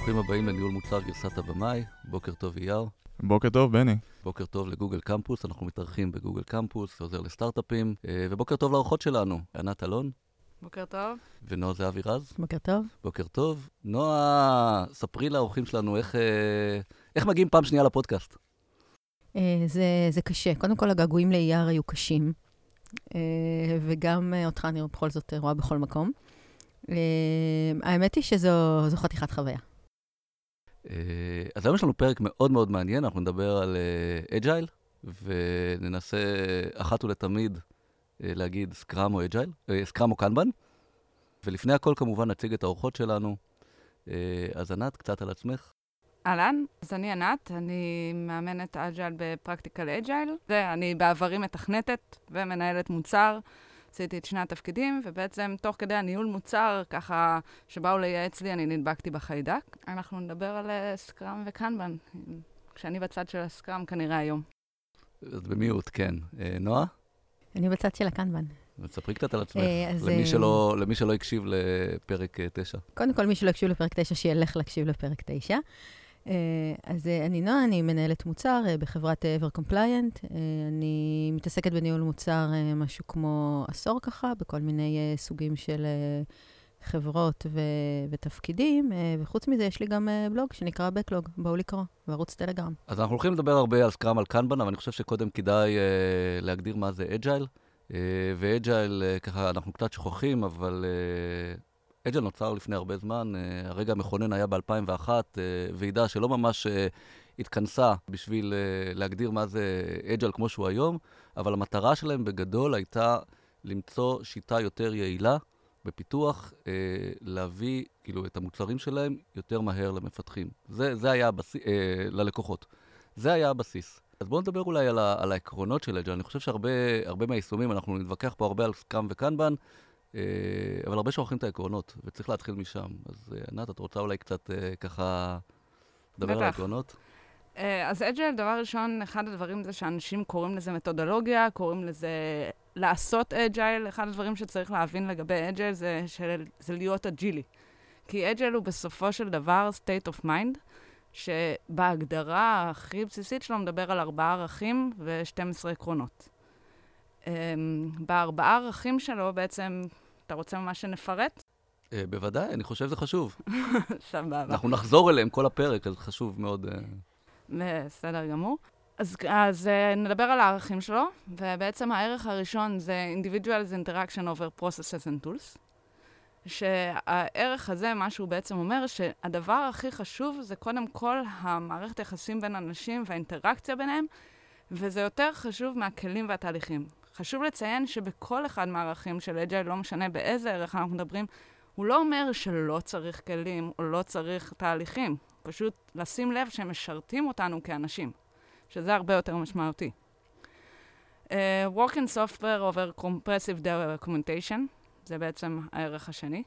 ברוכים הבאים לניהול מוצר גרסת הבמאי, בוקר טוב אייר. בוקר טוב, בני. בוקר טוב לגוגל קמפוס, אנחנו מתארחים בגוגל קמפוס, עוזר לסטארט-אפים, אה, ובוקר טוב לאורחות שלנו, ענת אלון. בוקר טוב. ונועה זהבי רז. בוקר טוב. בוקר טוב. נועה, ספרי לאורחים שלנו איך, אה, איך מגיעים פעם שנייה לפודקאסט. אה, זה, זה קשה. קודם כל, הגעגועים לאייר היו קשים, וגם אותך אני בכל זאת רואה בכל מקום. האמת היא שזו חתיכת חוויה. אז היום יש לנו פרק מאוד מאוד מעניין, אנחנו נדבר על Agile, וננסה אחת ולתמיד להגיד Scrum או Agile, Scrum או Kanban. ולפני הכל, כמובן, נציג את האורחות שלנו. אז ענת, קצת על עצמך. אהלן, אז אני ענת, אני מאמנת Agile ב Practical Agile. ואני בעברי מתכנתת ומנהלת מוצר. עשיתי את שני התפקידים, ובעצם תוך כדי הניהול מוצר, ככה, שבאו לייעץ לי, אני נדבקתי בחיידק. אנחנו נדבר על סקראם וקנבן, כשאני בצד של הסקראם כנראה היום. אז במיעוט, כן. נועה? אני בצד של הקנבן. וספרי קצת על עצמך, למי, שלא, למי שלא הקשיב לפרק 9. קודם כל, מי שלא הקשיב לפרק 9, שילך להקשיב לפרק 9. אז אני נועה, אני מנהלת מוצר בחברת Ever Compliant. אני מתעסקת בניהול מוצר משהו כמו עשור ככה, בכל מיני סוגים של חברות ו- ותפקידים, וחוץ מזה יש לי גם בלוג שנקרא Backlog, בואו לקרוא, בערוץ טלגרם. אז אנחנו הולכים לדבר הרבה על Scrum, על Kanban, אבל אני חושב שקודם כדאי להגדיר מה זה Agile. ו Agile, ככה אנחנו קצת שוכחים, אבל uh, נוצר לפני הרבה זמן. Uh, הרגע המכונן היה ב-2001, uh, ועידה שלא ממש uh, התכנסה בשביל להגדיר מה זה אג'ייל כמו שהוא היום, אבל המטרה שלהם בגדול הייתה למצוא שיטה יותר יעילה. בפיתוח, אה, להביא כאילו את המוצרים שלהם יותר מהר למפתחים. זה, זה היה הבסיס, אה, ללקוחות. זה היה הבסיס. אז בואו נדבר אולי על, ה, על העקרונות של אג'ל. אני חושב שהרבה מהיישומים, אנחנו נתווכח פה הרבה על סקאם וקנבן, אה, אבל הרבה שוכחים את העקרונות, וצריך להתחיל משם. אז אה, ענת, את רוצה אולי קצת אה, ככה לדבר על העקרונות? אז Agile, דבר ראשון, אחד הדברים זה שאנשים קוראים לזה מתודולוגיה, קוראים לזה לעשות Agile. אחד הדברים שצריך להבין לגבי Agile זה, של, זה להיות Agileי. כי Agile הוא בסופו של דבר state of mind, שבהגדרה הכי בסיסית שלו מדבר על ארבעה ערכים ו-12 עקרונות. Um, בארבעה ערכים שלו בעצם, אתה רוצה ממש שנפרט? Uh, בוודאי, אני חושב שזה חשוב. סבבה. אנחנו נחזור אליהם כל הפרק, אז חשוב מאוד. Uh... בסדר גמור. אז, אז uh, נדבר על הערכים שלו, ובעצם הערך הראשון זה Individuals Interaction over Processes and Tools, שהערך הזה, מה שהוא בעצם אומר, שהדבר הכי חשוב זה קודם כל המערכת היחסים בין אנשים והאינטראקציה ביניהם, וזה יותר חשוב מהכלים והתהליכים. חשוב לציין שבכל אחד מהערכים של אג'ייל, לא משנה באיזה ערך אנחנו מדברים, הוא לא אומר שלא צריך כלים או לא צריך תהליכים. פשוט לשים לב שהם משרתים אותנו כאנשים, שזה הרבה יותר משמעותי. Uh, work in software over compressive documentation, זה בעצם הערך השני.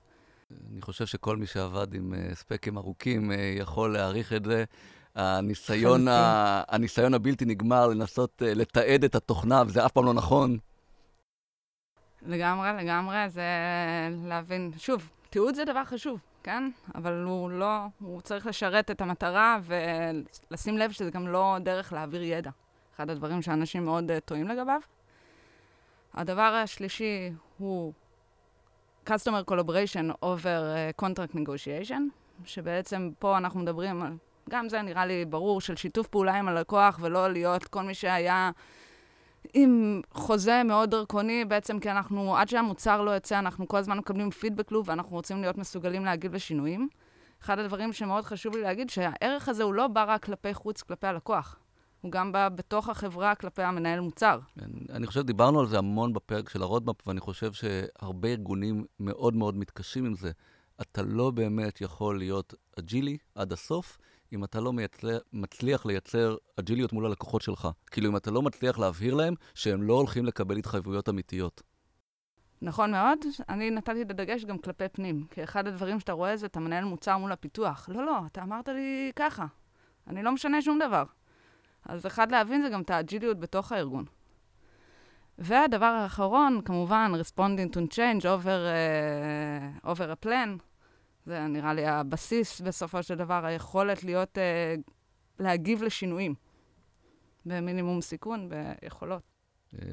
אני חושב שכל מי שעבד עם uh, ספקים ארוכים uh, יכול להעריך את זה. הניסיון, ה... הניסיון הבלתי נגמר לנסות uh, לתעד את התוכנה, וזה אף פעם לא נכון. לגמרי, לגמרי, זה להבין. שוב, תיעוד זה דבר חשוב. כן? אבל הוא לא, הוא צריך לשרת את המטרה ולשים לב שזה גם לא דרך להעביר ידע. אחד הדברים שאנשים מאוד uh, טועים לגביו. הדבר השלישי הוא Customer Collaboration over uh, Contract Negotiation, שבעצם פה אנחנו מדברים על, גם זה נראה לי ברור, של שיתוף פעולה עם הלקוח ולא להיות כל מי שהיה עם חוזה מאוד דרקוני, בעצם כי אנחנו, עד שהמוצר לא יוצא, אנחנו כל הזמן מקבלים פידבק לוב, ואנחנו רוצים להיות מסוגלים להגיב לשינויים. אחד הדברים שמאוד חשוב לי להגיד, שהערך הזה הוא לא בא רק כלפי חוץ, כלפי הלקוח. הוא גם בא בתוך החברה כלפי המנהל מוצר. אני חושב, דיברנו על זה המון בפרק של הרודמפ, ואני חושב שהרבה ארגונים מאוד מאוד מתקשים עם זה. אתה לא באמת יכול להיות אג'ילי עד הסוף, אם אתה לא מייצר, מצליח לייצר אג'יליות מול הלקוחות שלך. כאילו, אם אתה לא מצליח להבהיר להם שהם לא הולכים לקבל התחייבויות אמיתיות. נכון מאוד. אני נתתי את הדגש גם כלפי פנים, כי אחד הדברים שאתה רואה זה, אתה מנהל מוצר מול הפיתוח. לא, לא, אתה אמרת לי ככה. אני לא משנה שום דבר. אז אחד להבין זה גם את האג'יליות בתוך הארגון. והדבר האחרון, כמובן, responding to change over, uh, over a plan. זה נראה לי הבסיס בסופו של דבר, היכולת להיות, אה, להגיב לשינויים במינימום סיכון, ביכולות. אה,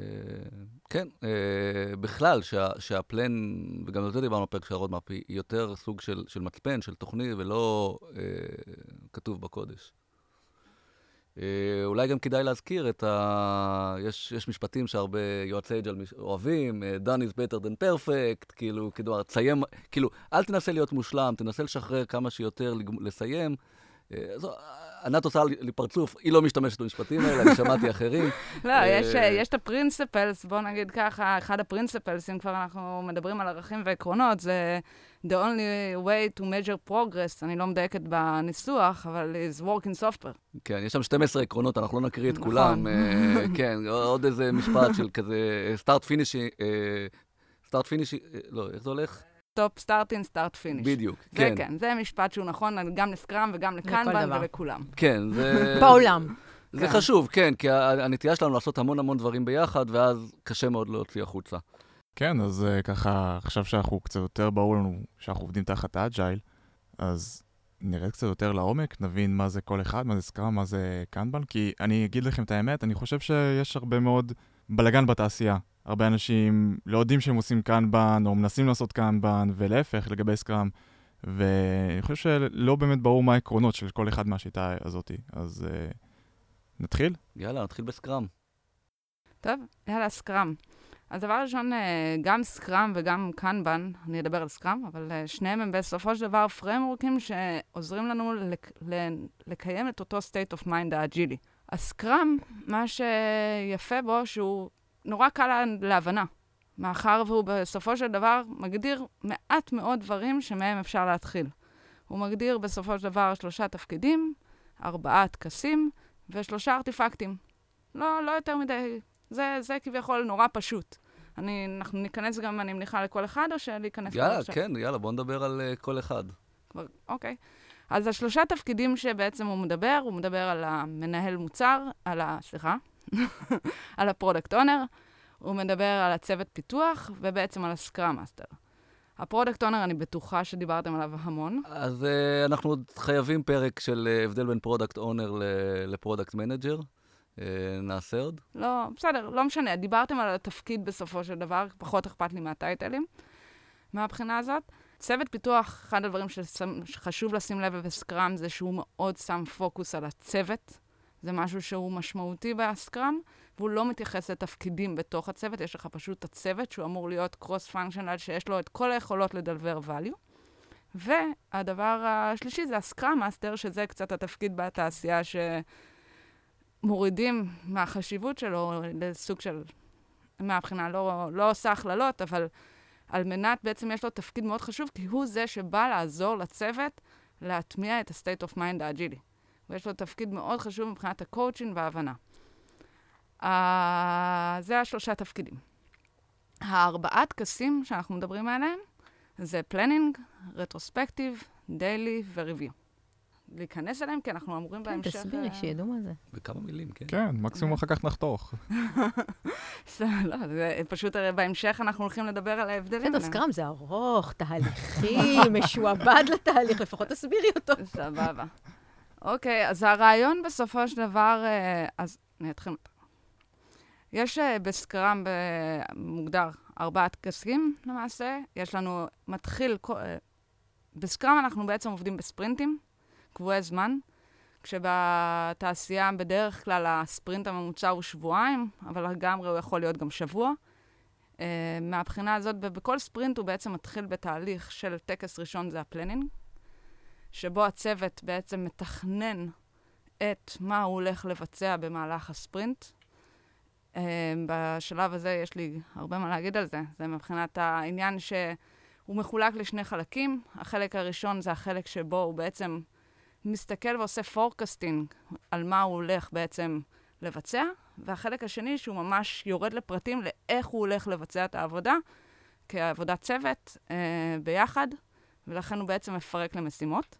כן, אה, בכלל, שה, שהפלן, וגם על זה דיברנו בפרק של הרודמאפ, היא יותר סוג של, מצפן, של תוכנית, ולא כתוב בקודש. אה, אולי גם כדאי להזכיר את ה... יש, יש משפטים שהרבה יועצי Agile אוהבים, אה, done is better than perfect, כאילו, כאילו, תסיים, כאילו, אל תנסה להיות מושלם, תנסה לשחרר כמה שיותר, לסיים. אה, זו, ענת עושה לי פרצוף, היא לא משתמשת במשפטים האלה, אני שמעתי אחרים. לא, יש, יש את ה principles, בוא נגיד ככה, אחד ה principles, אם כבר אנחנו מדברים על ערכים ועקרונות, זה the only way to measure progress, אני לא מדייקת בניסוח, אבל is working software. כן, יש שם 12 עקרונות, אנחנו לא נקריא את נכון. כולם. כן, עוד איזה משפט של כזה start finish, start finish, לא, איך זה הולך? stop starting, start finish. בדיוק, זה כן. כן, זה משפט שהוא נכון גם ל Scrum וגם ל Kanban ולכולם. כן, זה... בעולם. זה כן. חשוב, כן, כי הנטייה שלנו לעשות המון המון דברים ביחד, ואז קשה מאוד להוציא החוצה. כן, אז uh, ככה, עכשיו שאנחנו קצת יותר ברור לנו שאנחנו עובדים תחת Agile, אז נרד קצת יותר לעומק, נבין מה זה כל אחד, מה זה סקראם, מה זה קנבן, כי אני אגיד לכם את האמת, אני חושב שיש הרבה מאוד בלאגן בתעשייה. הרבה אנשים לא יודעים שהם עושים קנבן, או מנסים לעשות קנבן, ולהפך, לגבי סקראם. ואני חושב שלא באמת ברור מה העקרונות של כל אחד מהשיטה הזאת. אז uh, נתחיל? יאללה, נתחיל בסקראם. טוב, יאללה, סקראם. אז דבר ראשון, אה, גם סקראם וגם קנבן, אני אדבר על סקראם, אבל אה, שניהם הם בסופו של דבר פרמורקים שעוזרים לנו לק- לקיים את אותו state of mind האג'ילי. ה Scrum, מה שיפה בו, שהוא נורא קל להבנה, מאחר והוא בסופו של דבר מגדיר מעט מאוד דברים שמהם אפשר להתחיל. הוא מגדיר בסופו של דבר שלושה תפקידים, ארבעה טקסים ושלושה ארטיפקטים. לא, לא יותר מדי. זה, זה כביכול נורא פשוט. אני, אנחנו ניכנס גם, אני מניחה, לכל אחד, או שלהיכנס יאללה, עכשיו? כן, יאללה, בוא נדבר על uh, כל אחד. כבר, אוקיי. אז השלושה תפקידים שבעצם הוא מדבר, הוא מדבר על המנהל מוצר, על ה... סליחה, על ה product owner, הוא מדבר על הצוות פיתוח ובעצם על ה Scrum master. ה product owner, אני בטוחה שדיברתם עליו המון. אז uh, אנחנו חייבים פרק של uh, הבדל בין product owner ל product manager. Uh, נעשה עוד? לא, בסדר, לא משנה. דיברתם על התפקיד בסופו של דבר, פחות אכפת לי מהטייטלים, מהבחינה הזאת. צוות פיתוח, אחד הדברים שחשוב לשים לב ב Scrum זה שהוא מאוד שם פוקוס על הצוות. זה משהו שהוא משמעותי ב Scrum, והוא לא מתייחס לתפקידים בתוך הצוות, יש לך פשוט את הצוות שהוא אמור להיות cross-functional, שיש לו את כל היכולות לדלבר value. והדבר השלישי זה ה Scrum master, שזה קצת התפקיד בתעשייה שמורידים מהחשיבות שלו לסוג של, מהבחינה, לא, לא עושה הכללות, אבל על מנת, בעצם יש לו תפקיד מאוד חשוב, כי הוא זה שבא לעזור לצוות להטמיע את ה-state of mind האג'ילי. ויש לו תפקיד מאוד חשוב מבחינת הקואוצ'ין וההבנה. Uh, זה השלושה תפקידים. הארבעה טקסים שאנחנו מדברים עליהם זה planning, retrospective, daily ו review. להיכנס אליהם, כי אנחנו אמורים כן, בהמשך... כן, תסבירי, uh... שידעו מה זה. בכמה מילים, כן. כן, מקסימום אחר כך נחתוך. לא, זה פשוט בהמשך אנחנו הולכים לדבר על ההבדלים. בסדר, סקראם זה ארוך, תהליכי, משועבד לתהליך, לפחות תסבירי אותו. סבבה. אוקיי, אז הרעיון בסופו של דבר, אה, אז אני אתחיל. יש אה, בסקראם מוגדר ארבעה טקסים למעשה. יש לנו, מתחיל, ב Scrum אנחנו בעצם עובדים בספרינטים, קבועי זמן, כשבתעשייה בדרך כלל הספרינט הממוצע הוא שבועיים, אבל לגמרי הוא יכול להיות גם שבוע. Uh, מהבחינה הזאת, בכל ספרינט הוא בעצם מתחיל בתהליך של טקס ראשון, זה ה planning, שבו הצוות בעצם מתכנן את מה הוא הולך לבצע במהלך ה sprint. Uh, בשלב הזה יש לי הרבה מה להגיד על זה. זה מבחינת העניין שהוא מחולק לשני חלקים. החלק הראשון זה החלק שבו הוא בעצם מסתכל ועושה forecasting על מה הוא הולך בעצם לבצע, והחלק השני שהוא ממש יורד לפרטים לאיך הוא הולך לבצע את העבודה כעבודת צוות uh, ביחד, ולכן הוא בעצם מפרק למשימות.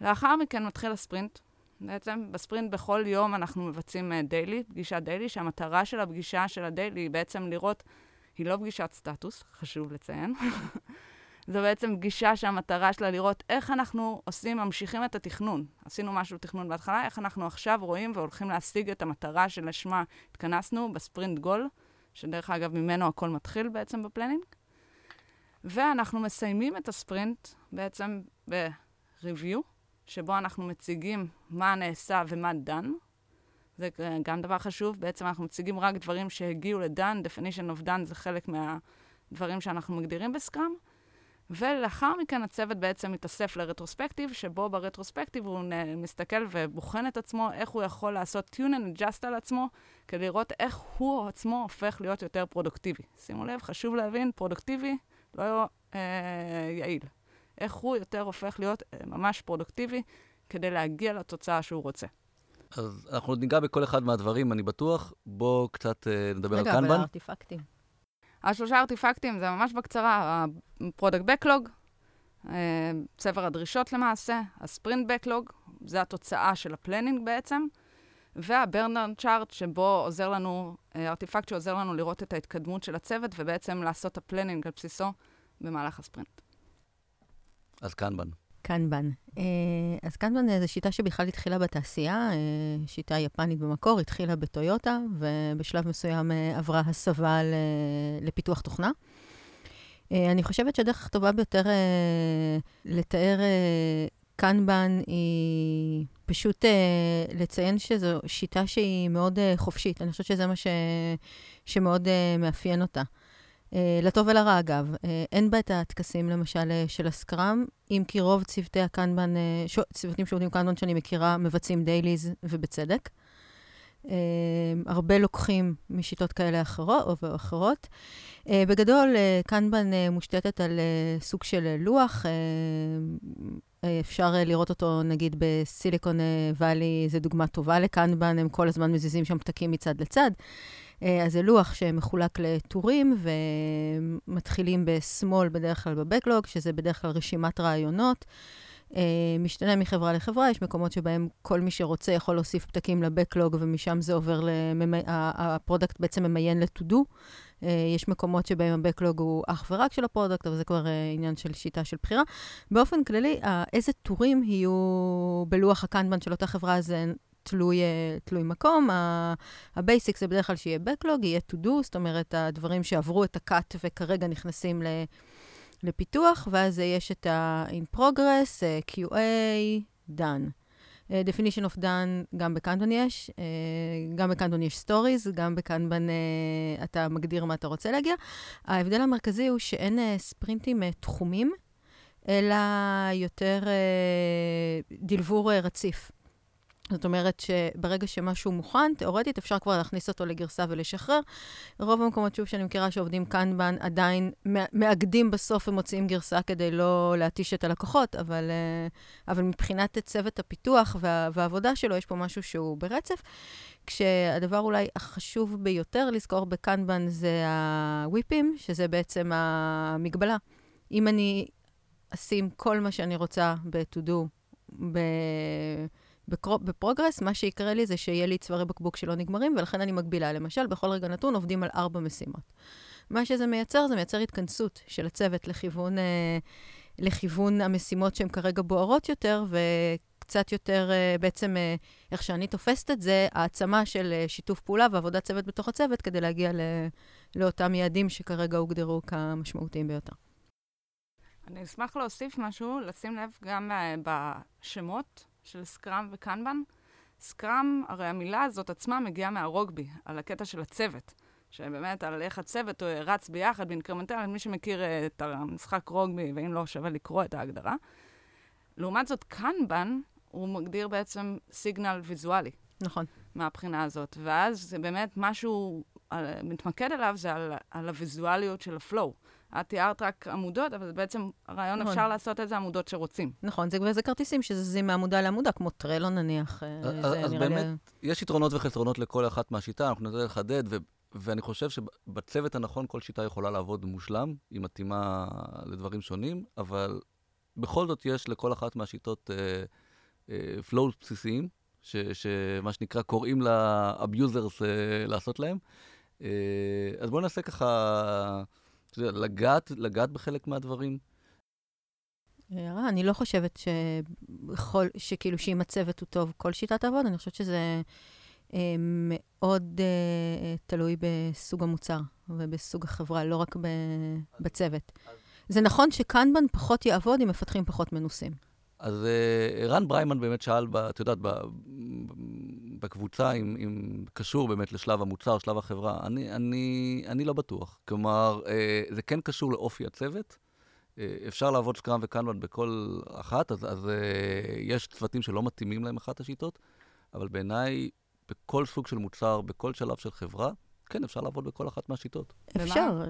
לאחר מכן מתחיל הספרינט. בעצם בספרינט בכל יום אנחנו מבצעים daily, uh, פגישת daily, שהמטרה של הפגישה של ה daily היא בעצם לראות, היא לא פגישת סטטוס, חשוב לציין. זו בעצם פגישה שהמטרה שלה לראות איך אנחנו עושים, ממשיכים את התכנון. עשינו משהו תכנון בהתחלה, איך אנחנו עכשיו רואים והולכים להשיג את המטרה שלשמה התכנסנו בספרינט גול, שדרך אגב, ממנו הכל מתחיל בעצם בפלנינג. ואנחנו מסיימים את הספרינט בעצם ב-review, שבו אנחנו מציגים מה נעשה ומה דן. זה גם דבר חשוב, בעצם אנחנו מציגים רק דברים שהגיעו לדן, definition of done זה חלק מהדברים שאנחנו מגדירים בסקראם. ולאחר מכן הצוות בעצם מתאסף לרטרוספקטיב, שבו ברטרוספקטיב הוא מסתכל ובוחן את עצמו, איך הוא יכול לעשות tune and adjust על עצמו, כדי לראות איך הוא עצמו הופך להיות יותר פרודוקטיבי. שימו לב, חשוב להבין, פרודוקטיבי לא אה, יעיל. איך הוא יותר הופך להיות אה, ממש פרודוקטיבי כדי להגיע לתוצאה שהוא רוצה. אז אנחנו ניגע בכל אחד מהדברים, אני בטוח. בואו קצת אה, נדבר רגע, על אבל קנבן. הארטיפקטים. השלושה ארטיפקטים זה ממש בקצרה, ה product backlog, צבר הדרישות למעשה, ה sprint backlog, זה התוצאה של ה planning בעצם, וה burndown chart, שבו עוזר לנו, אה, ארטיפקט שעוזר לנו לראות את ההתקדמות של הצוות, ובעצם לעשות ה planning על בסיסו במהלך הספרינט. אז Kanban. Kanban. אה, אז Kanban זו שיטה שבכלל התחילה בתעשייה, אה, שיטה יפנית במקור, התחילה בטויוטה, ובשלב מסוים אה, עברה הסבה לפיתוח תוכנה. אני חושבת שהדרך הטובה ביותר לתאר קנבן היא פשוט לציין שזו שיטה שהיא מאוד חופשית. אני חושבת שזה מה ש... שמאוד מאפיין אותה. אה, לטוב ולרע, אגב. אה, אין בה את הטקסים, למשל, אה, של הסקראם, אם כי רוב צוותי הקנבן. צוותים שעובדים קנבן שאני מכירה, מבצעים דייליז, ובצדק. אה, הרבה לוקחים משיטות כאלה אחרות. או אחרות. אה, בגדול, אה, קנבן אה, מושתתת על אה, סוג של אה, לוח. אה, אה, אפשר אה, לראות אותו, נגיד, בסיליקון אה, וואלי, זו דוגמה טובה לקנבן, הם כל הזמן מזיזים שם פתקים מצד לצד. אה, אז זה לוח שמחולק לטורים, ומתחילים בשמאל בדרך כלל ב backlog, שזה בדרך כלל רשימת רעיונות. אה, משתנה מחברה לחברה, יש מקומות שבהם כל מי שרוצה יכול להוסיף פתקים ל backlog, ומשם זה עובר, לממי... ה product בעצם ממיין ל-to-do. אה, יש מקומות שבהם ה backlog הוא אך ורק של ה product, אבל זה כבר עניין של שיטה של בחירה. באופן כללי, איזה טורים יהיו בלוח ה Kanban של אותה חברה, זה תלוי, אה, תלוי מקום. ה basic זה בדרך כלל שיהיה backlog, יהיה to do, זאת אומרת, הדברים שעברו את ה-cut וכרגע נכנסים ל, לפיתוח, ואז יש את ה-in progress, אה, QA, done. אה, definition of done, גם ב Kanban יש, גם ב Kanban יש stories, גם ב Kanban אתה מגדיר מה אתה רוצה להגיע. ההבדל המרכזי הוא שאין ספרינטים תחומים, אלא יותר דלבור רציף. זאת אומרת שברגע שמשהו מוכן, תאורטית אפשר כבר להכניס אותו לגרסה ולשחרר. רוב המקומות, שוב, שאני מכירה שעובדים קנבן, עדיין מאגדים בסוף ומוציאים גרסה כדי לא להתיש את הלקוחות, אבל, אבל מבחינת צוות הפיתוח וה, והעבודה שלו, יש פה משהו שהוא ברצף. כשהדבר אולי החשוב ביותר לזכור בקנבן זה הוויפים, שזה בעצם המגבלה. אם אני אשים כל מה שאני רוצה ב-to-do, ב... בפרוגרס, מה שיקרה לי זה שיהיה לי צווארי בקבוק שלא נגמרים, ולכן אני מגבילה. למשל, בכל רגע נתון עובדים על ארבע משימות. מה שזה מייצר, זה מייצר התכנסות של הצוות לכיוון, אה, לכיוון המשימות שהן כרגע בוערות יותר, וקצת יותר, אה, בעצם, אה, איך שאני תופסת את זה, העצמה של שיתוף פעולה ועבודת צוות בתוך הצוות, כדי להגיע לאותם יעדים שכרגע הוגדרו כמשמעותיים ביותר. אני אשמח להוסיף משהו, לשים לב גם בשמות של סקראם וקנבן. סקראם, הרי המילה הזאת עצמה מגיעה מהרוגבי, על הקטע של הצוות. שבאמת, על איך הצוות הוא רץ ביחד באינקרמנטל, מי שמכיר uh, את המשחק רוגבי, ואם לא, שווה לקרוא את ההגדרה. לעומת זאת, קנבן, הוא מגדיר בעצם סיגנל ויזואלי. נכון. מהבחינה הזאת. ואז זה באמת משהו, על, מתמקד עליו, זה על, על הוויזואליות של הפלואו. את תיארת רק עמודות, אבל בעצם הרעיון נכון. אפשר לעשות איזה עמודות שרוצים. נכון, זה, וזה כרטיסים שזזים מעמודה לעמודה, כמו טרלו נניח. אז, אז באמת, לי... יש יתרונות וחסרונות לכל אחת מהשיטה, אנחנו ננסה לחדד, ו, ואני חושב שבצוות הנכון כל שיטה יכולה לעבוד מושלם, היא מתאימה לדברים שונים, אבל בכל זאת יש לכל אחת מהשיטות flow uh, uh, בסיסיים, שמה שנקרא קוראים ל abusers uh, לעשות להם. Uh, אז בואו נעשה ככה... לגעת, לגעת בחלק מהדברים. הערה, אני לא חושבת שבכל, שכאילו שאם הצוות הוא טוב, כל שיטה תעבוד, אני חושבת שזה אה, מאוד אה, תלוי בסוג המוצר ובסוג החברה, לא רק ב, בצוות. זה נכון ש Kanban פחות יעבוד אם מפתחים פחות מנוסים. אז אה, רן בריימן באמת שאל, את יודעת, בקבוצה, אם, אם קשור באמת לשלב המוצר, שלב החברה. אני, אני, אני לא בטוח. כלומר, אה, זה כן קשור לאופי הצוות. אה, אפשר לעבוד סקראם וקנבן בכל אחת, אז, אז יש צוותים שלא מתאימים להם אחת השיטות, אבל בעיניי, בכל סוג של מוצר, בכל שלב של חברה, כן, אפשר לעבוד בכל אחת מהשיטות. אפשר.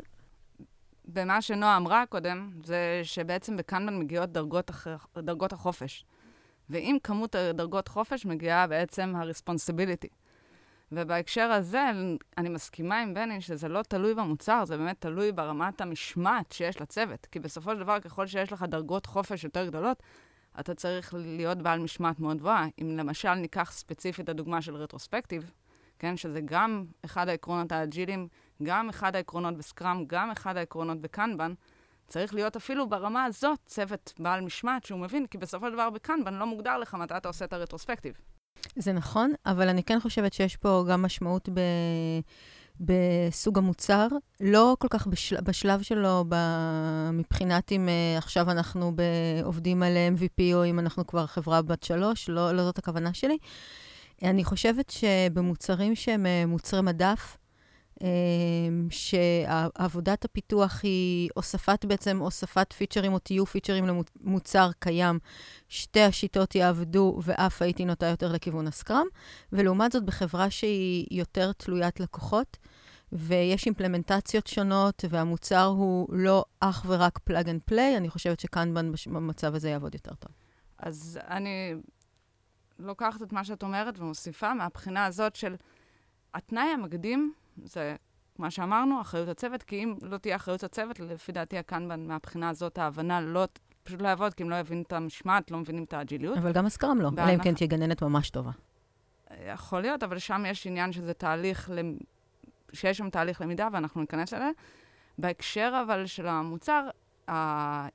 במה שנועה אמרה קודם, זה שבעצם בקנבן מגיעות דרגות, אח... דרגות החופש. ועם כמות הדרגות חופש מגיעה בעצם ה-responsibility. ובהקשר הזה, אני מסכימה עם בני שזה לא תלוי במוצר, זה באמת תלוי ברמת המשמעת שיש לצוות. כי בסופו של דבר, ככל שיש לך דרגות חופש יותר גדולות, אתה צריך להיות בעל משמעת מאוד גבוהה. אם למשל ניקח ספציפית הדוגמה של רטרוספקטיב, כן, שזה גם אחד העקרונות האג'ילים, גם אחד העקרונות בסקראם, גם אחד העקרונות בקנבן, צריך להיות אפילו ברמה הזאת צוות בעל משמעת שהוא מבין, כי בסופו של דבר בקנבן לא מוגדר לך מתי אתה עושה את הרטרוספקטיב. זה נכון, אבל אני כן חושבת שיש פה גם משמעות ב... בסוג המוצר, לא כל כך בשל... בשלב שלו, ב... מבחינת אם uh, עכשיו אנחנו ב... עובדים על MVP או אם אנחנו כבר חברה בת שלוש, לא, לא זאת הכוונה שלי. אני חושבת שבמוצרים שהם uh, מוצרי מדף, שעבודת הפיתוח היא הוספת בעצם, הוספת פיצ'רים או טיוב פיצ'רים למוצר קיים. שתי השיטות יעבדו, ואף הייתי נוטה יותר לכיוון ה Scrum. ולעומת זאת, בחברה שהיא יותר תלוית לקוחות, ויש אימפלמנטציות שונות, והמוצר הוא לא אך ורק plug and play, אני חושבת שכאן במצב הזה יעבוד יותר טוב. אז אני לוקחת את מה שאת אומרת ומוסיפה מהבחינה הזאת של התנאי המקדים זה מה שאמרנו, אחריות הצוות, כי אם לא תהיה אחריות הצוות, לפי דעתי הקנבן, מהבחינה הזאת, ההבנה לא, פשוט לא יעבוד, כי אם לא יבין את המשמעת, לא מבינים את האג'יליות. אבל גם הסקרם לא, אלא אם כן תהיה גננת ממש טובה. יכול להיות, אבל שם יש עניין שזה תהליך, שיש שם תהליך למידה, ואנחנו ניכנס לזה. בהקשר אבל של המוצר,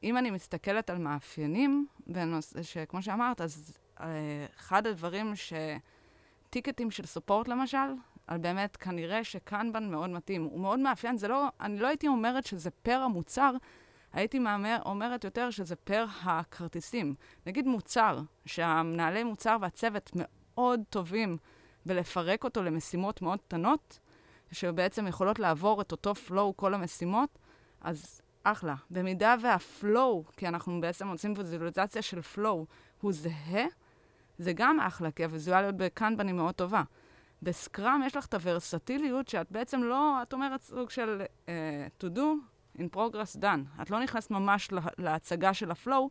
אם אני מסתכלת על מאפיינים, שכמו שאמרת, אז אה, אחד הדברים ש... טיקטים של סופורט למשל, על באמת, כנראה שקנבן מאוד מתאים. הוא מאוד מאפיין, זה לא, אני לא הייתי אומרת שזה פר המוצר, הייתי מאמר, אומרת יותר שזה פר הכרטיסים. נגיד מוצר, שהמנהלי מוצר והצוות מאוד טובים בלפרק אותו למשימות מאוד קטנות, שבעצם יכולות לעבור את אותו flow כל המשימות, אז אחלה. במידה והפלואו, כי אנחנו בעצם עושים ויזואליזציה של flow, הוא זהה, זה גם אחלה, כי הוויזואליות בקנבן היא מאוד טובה. בסקראם יש לך את הוורסטיליות שאת בעצם לא, את אומרת סוג של uh, to do in progress done. את לא נכנסת ממש להצגה של הפלואו,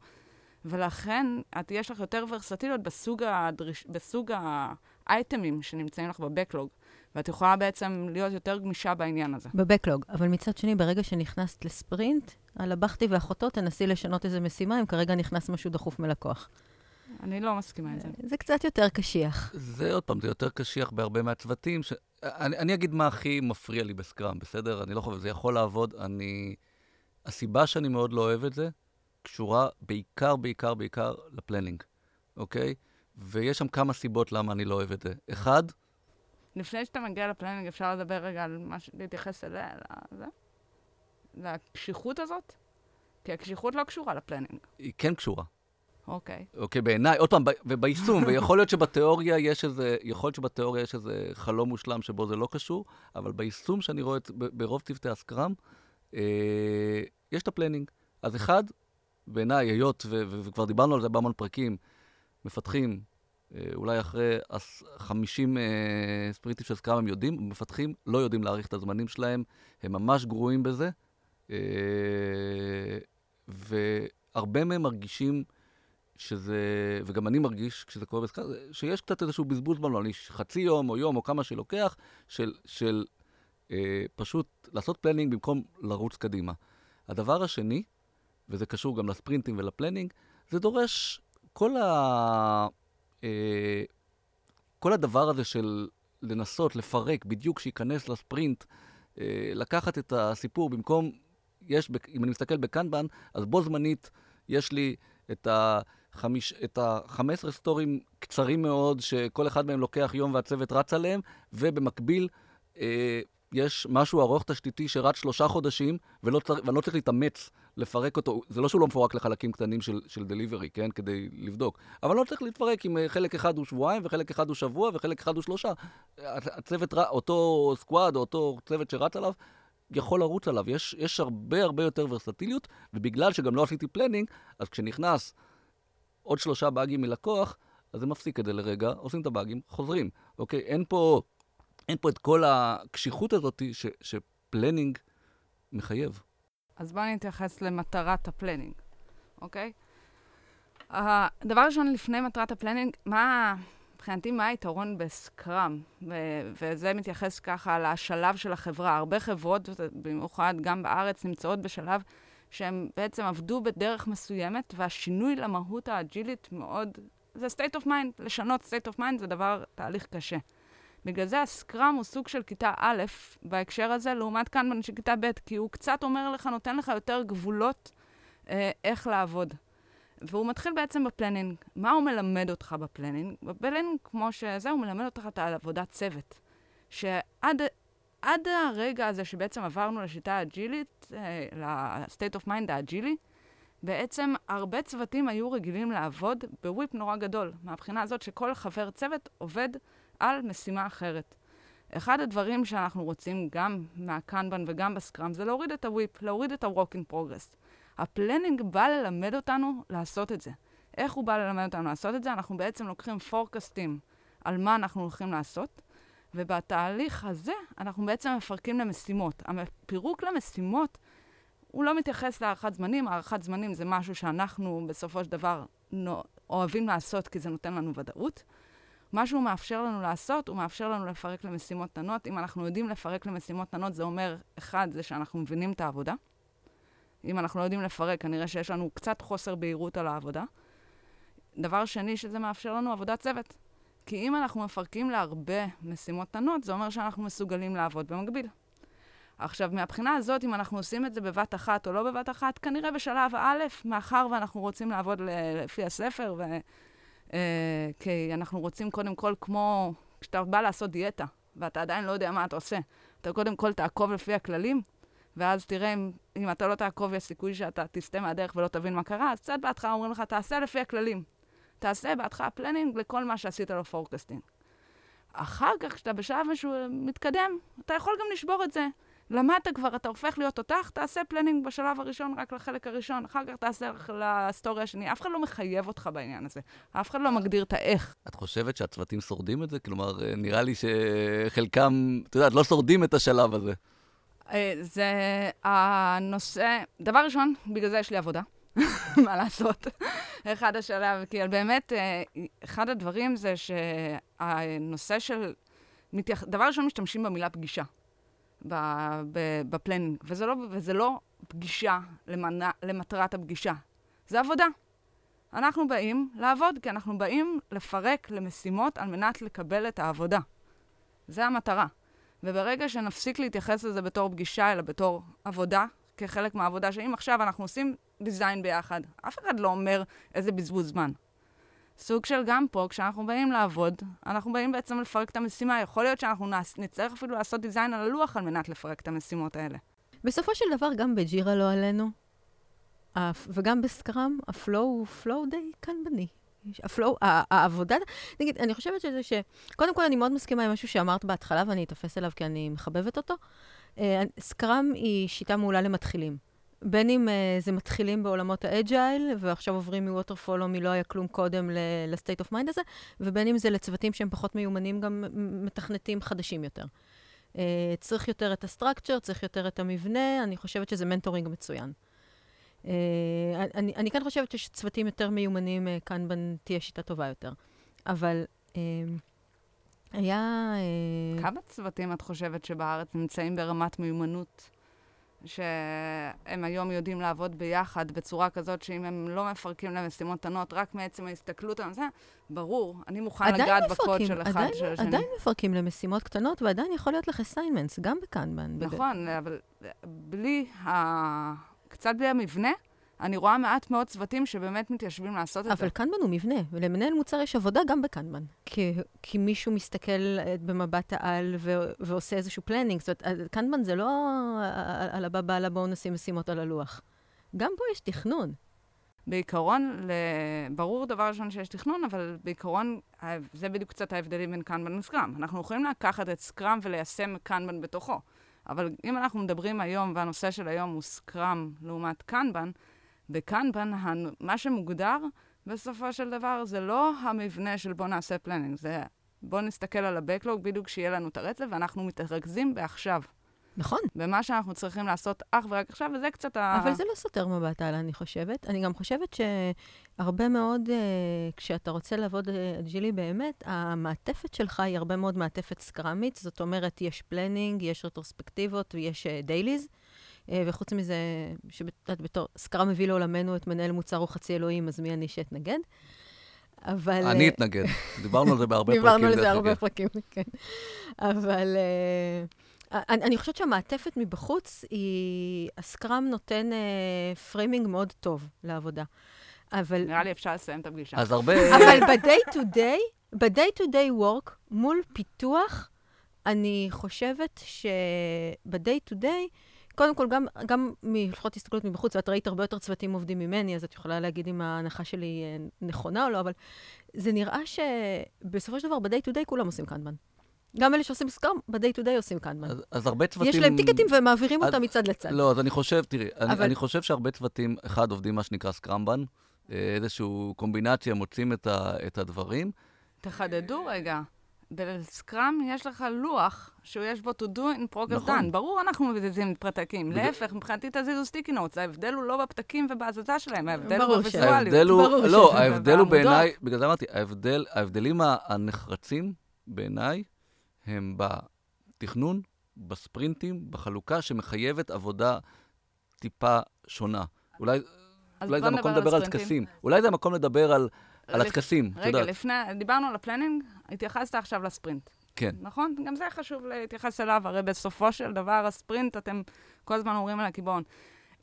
ולכן את, יש לך יותר ורסטיליות בסוג, הדריש, בסוג האייטמים שנמצאים לך בבקלוג. ואת יכולה בעצם להיות יותר גמישה בעניין הזה. בבקלוג, אבל מצד שני, ברגע שנכנסת לספרינט, על הבכתי ואחותו, תנסי לשנות איזה משימה, אם כרגע נכנס משהו דחוף מלקוח. אני לא מסכימה עם זה. זה קצת יותר קשיח. זה עוד פעם, זה יותר קשיח בהרבה מהצוותים. ש... אני, אני אגיד מה הכי מפריע לי בסקראם, בסדר? אני לא חושב, זה יכול לעבוד. אני... הסיבה שאני מאוד לא אוהב את זה, קשורה בעיקר, בעיקר, בעיקר לפלנינג, אוקיי? ויש שם כמה סיבות למה אני לא אוהב את זה. אחד, לפני שאתה מגיע ל planning, אפשר לדבר רגע על מה ש... להתייחס אליה, לזה? לקשיחות הזאת? כי הקשיחות לא קשורה ל planning. היא כן קשורה. אוקיי. אוקיי, בעיניי, עוד פעם, וביישום, ויכול להיות שבתיאוריה יש איזה, יכול להיות שבתיאוריה יש איזה חלום מושלם שבו זה לא קשור, אבל ביישום שאני רואה את, ברוב צוותי ה Scrum, אה, יש את ה planning. אז אחד, בעיניי, היות, וכבר דיברנו על זה בהמון פרקים, מפתחים, אה, אולי אחרי 50 אה, ספריטים של סקראם הם יודעים, מפתחים לא יודעים להעריך את הזמנים שלהם, הם ממש גרועים בזה, אה, והרבה מהם מרגישים שזה, וגם אני מרגיש כשזה קורה בסקאלה, שיש קצת איזשהו בזבוז בנו, אני חצי יום או יום או כמה שלוקח, של, של אה, פשוט לעשות planning במקום לרוץ קדימה. הדבר השני, וזה קשור גם לספרינטים ול planning, זה דורש כל, ה, אה, כל הדבר הזה של לנסות לפרק בדיוק שייכנס לספרינט, אה, לקחת את הסיפור במקום, יש, אם אני מסתכל בקנבן, אז בו זמנית יש לי את ה... חמש, את ה-15 stories קצרים מאוד, שכל אחד מהם לוקח יום והצוות רץ עליהם, ובמקביל אה, יש משהו ארוך תשתיתי שרץ שלושה חודשים, ולא צר, ואני לא צריך להתאמץ לפרק אותו. זה לא שהוא לא מפורק לחלקים קטנים של, של delivery, כן? כדי לבדוק. אבל לא צריך להתפרק אם אה, חלק אחד הוא שבועיים, וחלק אחד הוא שבוע, וחלק אחד הוא שלושה. הצוות, אותו squad, או אותו צוות שרץ עליו, יכול לרוץ עליו. יש, יש הרבה הרבה יותר ורסטיליות, ובגלל שגם לא עשיתי planning, אז כשנכנס עוד שלושה באגים מלקוח, אז זה מפסיק את זה לרגע, עושים את הבאגים, חוזרים. אוקיי? אין פה, אין פה את כל הקשיחות הזאת ש, ש planning מחייב. אז בואו נתייחס למטרת ה planning, אוקיי? הדבר ראשון, לפני מטרת ה planning, מה, מבחינתי, מה היתרון ב Scrum? ו- וזה מתייחס ככה לשלב של החברה. הרבה חברות, במיוחד גם בארץ, נמצאות בשלב שהם בעצם עבדו בדרך מסוימת, והשינוי למהות האג'ילית מאוד... זה state of mind, לשנות state of mind זה דבר, תהליך קשה. בגלל זה ה Scrum הוא סוג של כיתה א' בהקשר הזה, לעומת קנבן של כיתה ב', כי הוא קצת אומר לך, נותן לך יותר גבולות אה, איך לעבוד. והוא מתחיל בעצם ב planning. מה הוא מלמד אותך ב planning? ב planning, כמו שזה, הוא מלמד אותך את העבודת צוות. שעד עד הרגע הזה שבעצם עברנו לשיטה האג'ילית, אה, ל-state of mind האג'ילי, בעצם הרבה צוותים היו רגילים לעבוד ב WIP נורא גדול, מהבחינה הזאת שכל חבר צוות עובד על משימה אחרת. אחד הדברים שאנחנו רוצים גם מהקנבן וגם ב Scrum זה להוריד את ה WIP, להוריד את ה-work in progress. ה planning בא ללמד אותנו לעשות את זה. איך הוא בא ללמד אותנו לעשות את זה? אנחנו בעצם לוקחים forecast על מה אנחנו הולכים לעשות, ובתהליך הזה אנחנו בעצם מפרקים למשימות. הפירוק למשימות, הוא לא מתייחס להערכת זמנים, הערכת זמנים זה משהו שאנחנו בסופו של דבר אוהבים לעשות כי זה נותן לנו ודאות. מה שהוא מאפשר לנו לעשות, הוא מאפשר לנו לפרק למשימות קטנות. אם אנחנו יודעים לפרק למשימות קטנות, זה אומר, אחד, זה שאנחנו מבינים את העבודה. אם אנחנו לא יודעים לפרק, כנראה שיש לנו קצת חוסר בהירות על העבודה. דבר שני שזה מאפשר לנו עבודת צוות. כי אם אנחנו מפרקים להרבה משימות קטנות, זה אומר שאנחנו מסוגלים לעבוד במקביל. עכשיו, מהבחינה הזאת, אם אנחנו עושים את זה בבת אחת או לא בבת אחת, כנראה בשלב א', מאחר ואנחנו רוצים לעבוד לפי הספר, ו... אה, כי אנחנו רוצים קודם כל, כמו כשאתה בא לעשות דיאטה, ואתה עדיין לא יודע מה אתה עושה, אתה קודם כל תעקוב לפי הכללים, ואז תראה אם, אם אתה לא תעקוב, יש סיכוי שאתה תסטה מהדרך ולא תבין מה קרה, אז קצת בהתחלה אומרים לך, תעשה לפי הכללים. תעשה בהתחלה planning לכל מה שעשית לו forecasting. אחר כך, כשאתה בשלב משהו מתקדם, אתה יכול גם לשבור את זה. למדת כבר, אתה הופך להיות תותח, תעשה planning בשלב הראשון, רק לחלק הראשון, אחר כך תעשה ל story השני. אף אחד לא מחייב אותך בעניין הזה. אף אחד לא מגדיר את האיך. את חושבת שהצוותים שורדים את זה? כלומר, נראה לי שחלקם, את יודעת, לא שורדים את השלב הזה. אה, זה הנושא, דבר ראשון, בגלל זה יש לי עבודה. מה לעשות? אחד השלב, כי באמת, אה, אחד הדברים זה שהנושא של... דבר ראשון, משתמשים במילה פגישה בפלנינג, וזה לא, וזה לא פגישה למנ... למטרת הפגישה, זה עבודה. אנחנו באים לעבוד, כי אנחנו באים לפרק למשימות על מנת לקבל את העבודה. זה המטרה. וברגע שנפסיק להתייחס לזה בתור פגישה, אלא בתור עבודה, כחלק מהעבודה, שאם עכשיו אנחנו עושים design ביחד, אף אחד לא אומר איזה בזבוז זמן. סוג של גם פה, כשאנחנו באים לעבוד, אנחנו באים בעצם לפרק את המשימה. יכול להיות שאנחנו נעש, נצטרך אפילו לעשות design על הלוח על מנת לפרק את המשימות האלה. בסופו של דבר, גם בג'ירה לא עלינו, וגם ב Scrum, ה flow הוא flow די קנבני. ה flow, העבודה, נגיד, אני חושבת שזה ש... קודם כל, אני מאוד מסכימה עם משהו שאמרת בהתחלה, ואני אתפס אליו כי אני מחבבת אותו. אה, Scrum היא שיטה מעולה למתחילים. בין אם uh, זה מתחילים בעולמות ה Agile, ועכשיו עוברים מ waterfall או מלא היה כלום קודם ל state of mind הזה, ובין אם זה לצוותים שהם פחות מיומנים, גם מתכנתים חדשים יותר. Uh, צריך יותר את ה structure, צריך יותר את המבנה, אני חושבת שזה mentoring מצוין. Uh, אני, אני כן חושבת שצוותים יותר מיומנים, uh, קנבן תהיה שיטה טובה יותר. אבל uh, היה... Uh... כמה צוותים את חושבת שבארץ נמצאים ברמת מיומנות? שהם היום יודעים לעבוד ביחד בצורה כזאת שאם הם לא מפרקים למשימות קטנות, רק מעצם ההסתכלות על זה, ברור, אני מוכן לגעת בקוד של אחד עדיין, של השני. עדיין מפרקים למשימות קטנות, ועדיין יכול להיות לך אסיינמנטס, גם בקנבן. נכון, בד... אבל בלי ה... קצת בלי המבנה, אני רואה מעט מאוד צוותים שבאמת מתיישבים לעשות את זה. אבל קנבן הוא מבנה, ולמנהל מוצר יש עבודה גם בקנבן. כי, כי מישהו מסתכל אה, במבט העל ו, ועושה איזשהו planning. זאת אומרת, קנבן זה לא על הבאבאללה בואו נשים משימות על הלוח. גם פה יש תכנון. בעיקרון, ברור דבר ראשון שיש תכנון, אבל בעיקרון, זה בדיוק קצת ההבדלים בין קנבן ל Scrum. אנחנו יכולים לקחת את Scrum וליישם קנבן בתוכו. אבל אם אנחנו מדברים היום, והנושא של היום הוא Scrum לעומת קנבן, בקנבן, מה שמוגדר בסופו של דבר זה לא המבנה של בוא נעשה planning, זה בוא נסתכל על ה-Backlog בדיוק שיהיה לנו את הרצף, ואנחנו מתרכזים בעכשיו. נכון. במה שאנחנו צריכים לעשות אך ורק עכשיו, וזה קצת ה... אבל זה לא סותר מבט הלאה, אני חושבת. אני גם חושבת שהרבה מאוד, uh, כשאתה רוצה לעבוד אג'ילי אה, באמת, המעטפת שלך היא הרבה מאוד מעטפת סקרמית. זאת אומרת, יש planning, יש רטרוספקטיבות ויש dailies. Uh, uh, וחוץ מזה, שאת בתור Scrum מביא לעולמנו את מנהל מוצר הוא חצי אלוהים, אז מי אני שאתנגד? אבל... אני אתנגד. דיברנו על זה בהרבה פרקים. דיברנו על זה הרבה פרקים, כן. אבל... Uh, אני, אני חושבת שהמעטפת מבחוץ, היא... ה Scrum נותן framing מאוד טוב לעבודה. אבל... נראה לי אפשר לסיים את הפגישה. אז הרבה... אבל ב-day to day, ב-day to day work, מול פיתוח, אני חושבת שב-day to day, קודם כל, גם, גם לפחות הסתכלות מבחוץ, ואת ראית הרבה יותר צוותים עובדים ממני, אז את יכולה להגיד אם ההנחה שלי אה, נכונה או לא, אבל זה נראה שבסופו של דבר, ב-day to day כולם עושים קנבן. גם אלה שעושים סקראם, ב-day to day עושים קנבן. אז, אז הרבה צוותים... יש להם טיקטים ומעבירים אותם מצד לצד. לא, אז אני חושב, תראי, אבל... אני, אני חושב שהרבה צוותים, אחד, עובדים מה שנקרא סקראמבן, אה, איזושהי קומבינציה, מוצאים את, ה, את הדברים. תחדדו רגע. בסקראם יש לך לוח שיש בו to do in progress נכון. done. ברור אנחנו מזיזים. בג... להפך, מבחינתי תזיזו סטיקי נוטס. ההבדל הוא לא בפתקים ובהזזה שלהם, ההבדל הוא בוויזואליות. ההבדל הוא, לא, ההבדל הוא בעיניי, בגלל זה אמרתי, ההבדל, ההבדלים הנחרצים בעיניי, הם בתכנון, בספרינטים, בחלוקה, שמחייבת עבודה טיפה שונה. אולי, אולי זה המקום לדבר על טקסים. אולי זה המקום לדבר על, על הטקסים, רגע, יודעת. לפני, דיברנו על ה planning, התייחסת עכשיו לספרינט. כן. נכון? גם זה חשוב להתייחס אליו, הרי בסופו של דבר הספרינט, אתם כל הזמן אומרים על הקיבעון.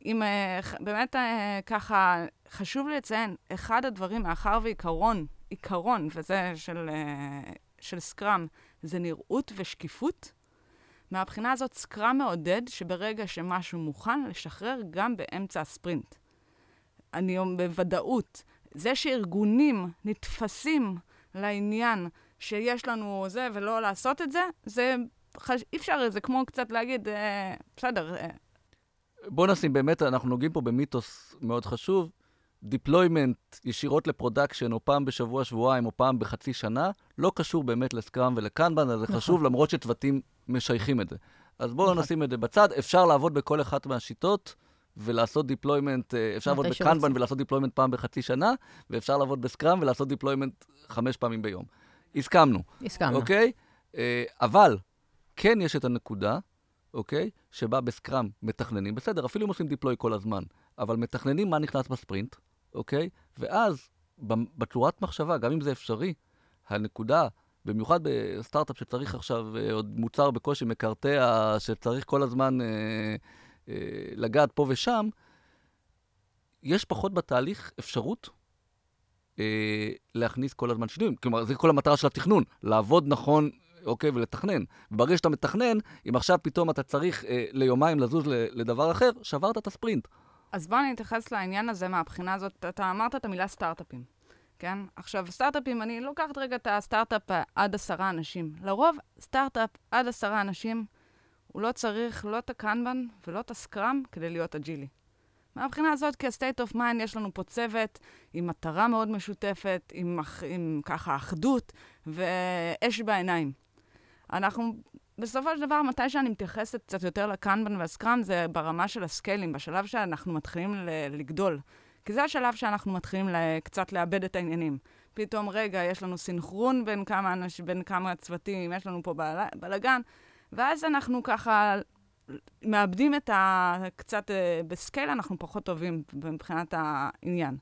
אם uh, באמת uh, ככה, חשוב לציין, אחד הדברים, מאחר ועיקרון, עיקרון, וזה של, uh, של סקראם, זה נראות ושקיפות. מהבחינה הזאת, סקראם מעודד שברגע שמשהו מוכן, לשחרר גם באמצע הספרינט. אני בוודאות, זה שארגונים נתפסים לעניין שיש לנו זה ולא לעשות את זה, זה חש... אי אפשר, זה כמו קצת להגיד, אה, בסדר. אה. בוא נשים, באמת, אנחנו נוגעים פה במיתוס מאוד חשוב. deployment ישירות ל production, או פעם בשבוע, שבועיים, או פעם בחצי שנה, לא קשור באמת לסקראם ולקנבן, אז זה נכון. חשוב, למרות שצוותים משייכים את זה. אז בואו נכון. נשים את זה בצד. אפשר לעבוד בכל אחת מהשיטות ולעשות deployment, אה, אפשר לעבוד בקנבן ולעשות deployment פעם בחצי שנה, ואפשר לעבוד בסקראם ולעשות deployment חמש פעמים ביום. הסכמנו. הסכמנו. אוקיי? אה, אבל כן יש את הנקודה, אוקיי? שבה בסקראם מתכננים, בסדר, אפילו אם עושים deploy כל הזמן, אבל מתכננים מה נכנס בספרינט, אוקיי? ואז, בצורת מחשבה, גם אם זה אפשרי, הנקודה, במיוחד בסטארט-אפ שצריך עכשיו אה, עוד מוצר בקושי מקרטע, שצריך כל הזמן אה, אה, לגעת פה ושם, יש פחות בתהליך אפשרות אה, להכניס כל הזמן שינויים. כלומר, זה כל המטרה של התכנון, לעבוד נכון, אוקיי, ולתכנן. וברגע שאתה מתכנן, אם עכשיו פתאום אתה צריך אה, ליומיים לזוז לדבר אחר, שברת את הספרינט. אז בוא אני אתייחס לעניין הזה מהבחינה הזאת. אתה אמרת את המילה סטארט-אפים, כן? עכשיו, סטארט-אפים, אני לוקחת רגע את הסטארט-אפ עד עשרה אנשים. לרוב, סטארט-אפ עד עשרה אנשים, הוא לא צריך לא את הקנבן ולא את הסקראם כדי להיות agile י. מהבחינה הזאת, כ-state of mind, יש לנו פה צוות עם מטרה מאוד משותפת, עם, עם ככה אחדות ואש בעיניים. אנחנו בסופו של דבר, מתי שאני מתייחסת קצת יותר לקנבן והסקראם, זה ברמה של ה scale ים, בשלב שאנחנו מתחילים לגדול. כי זה השלב שאנחנו מתחילים קצת לאבד את העניינים. פתאום, רגע, יש לנו סינכרון בין כמה, אנש, בין כמה צוותים, יש לנו פה בל, בלאגן, ואז אנחנו ככה מאבדים את ה... קצת uh, ב scale, אנחנו פחות טובים מבחינת העניין.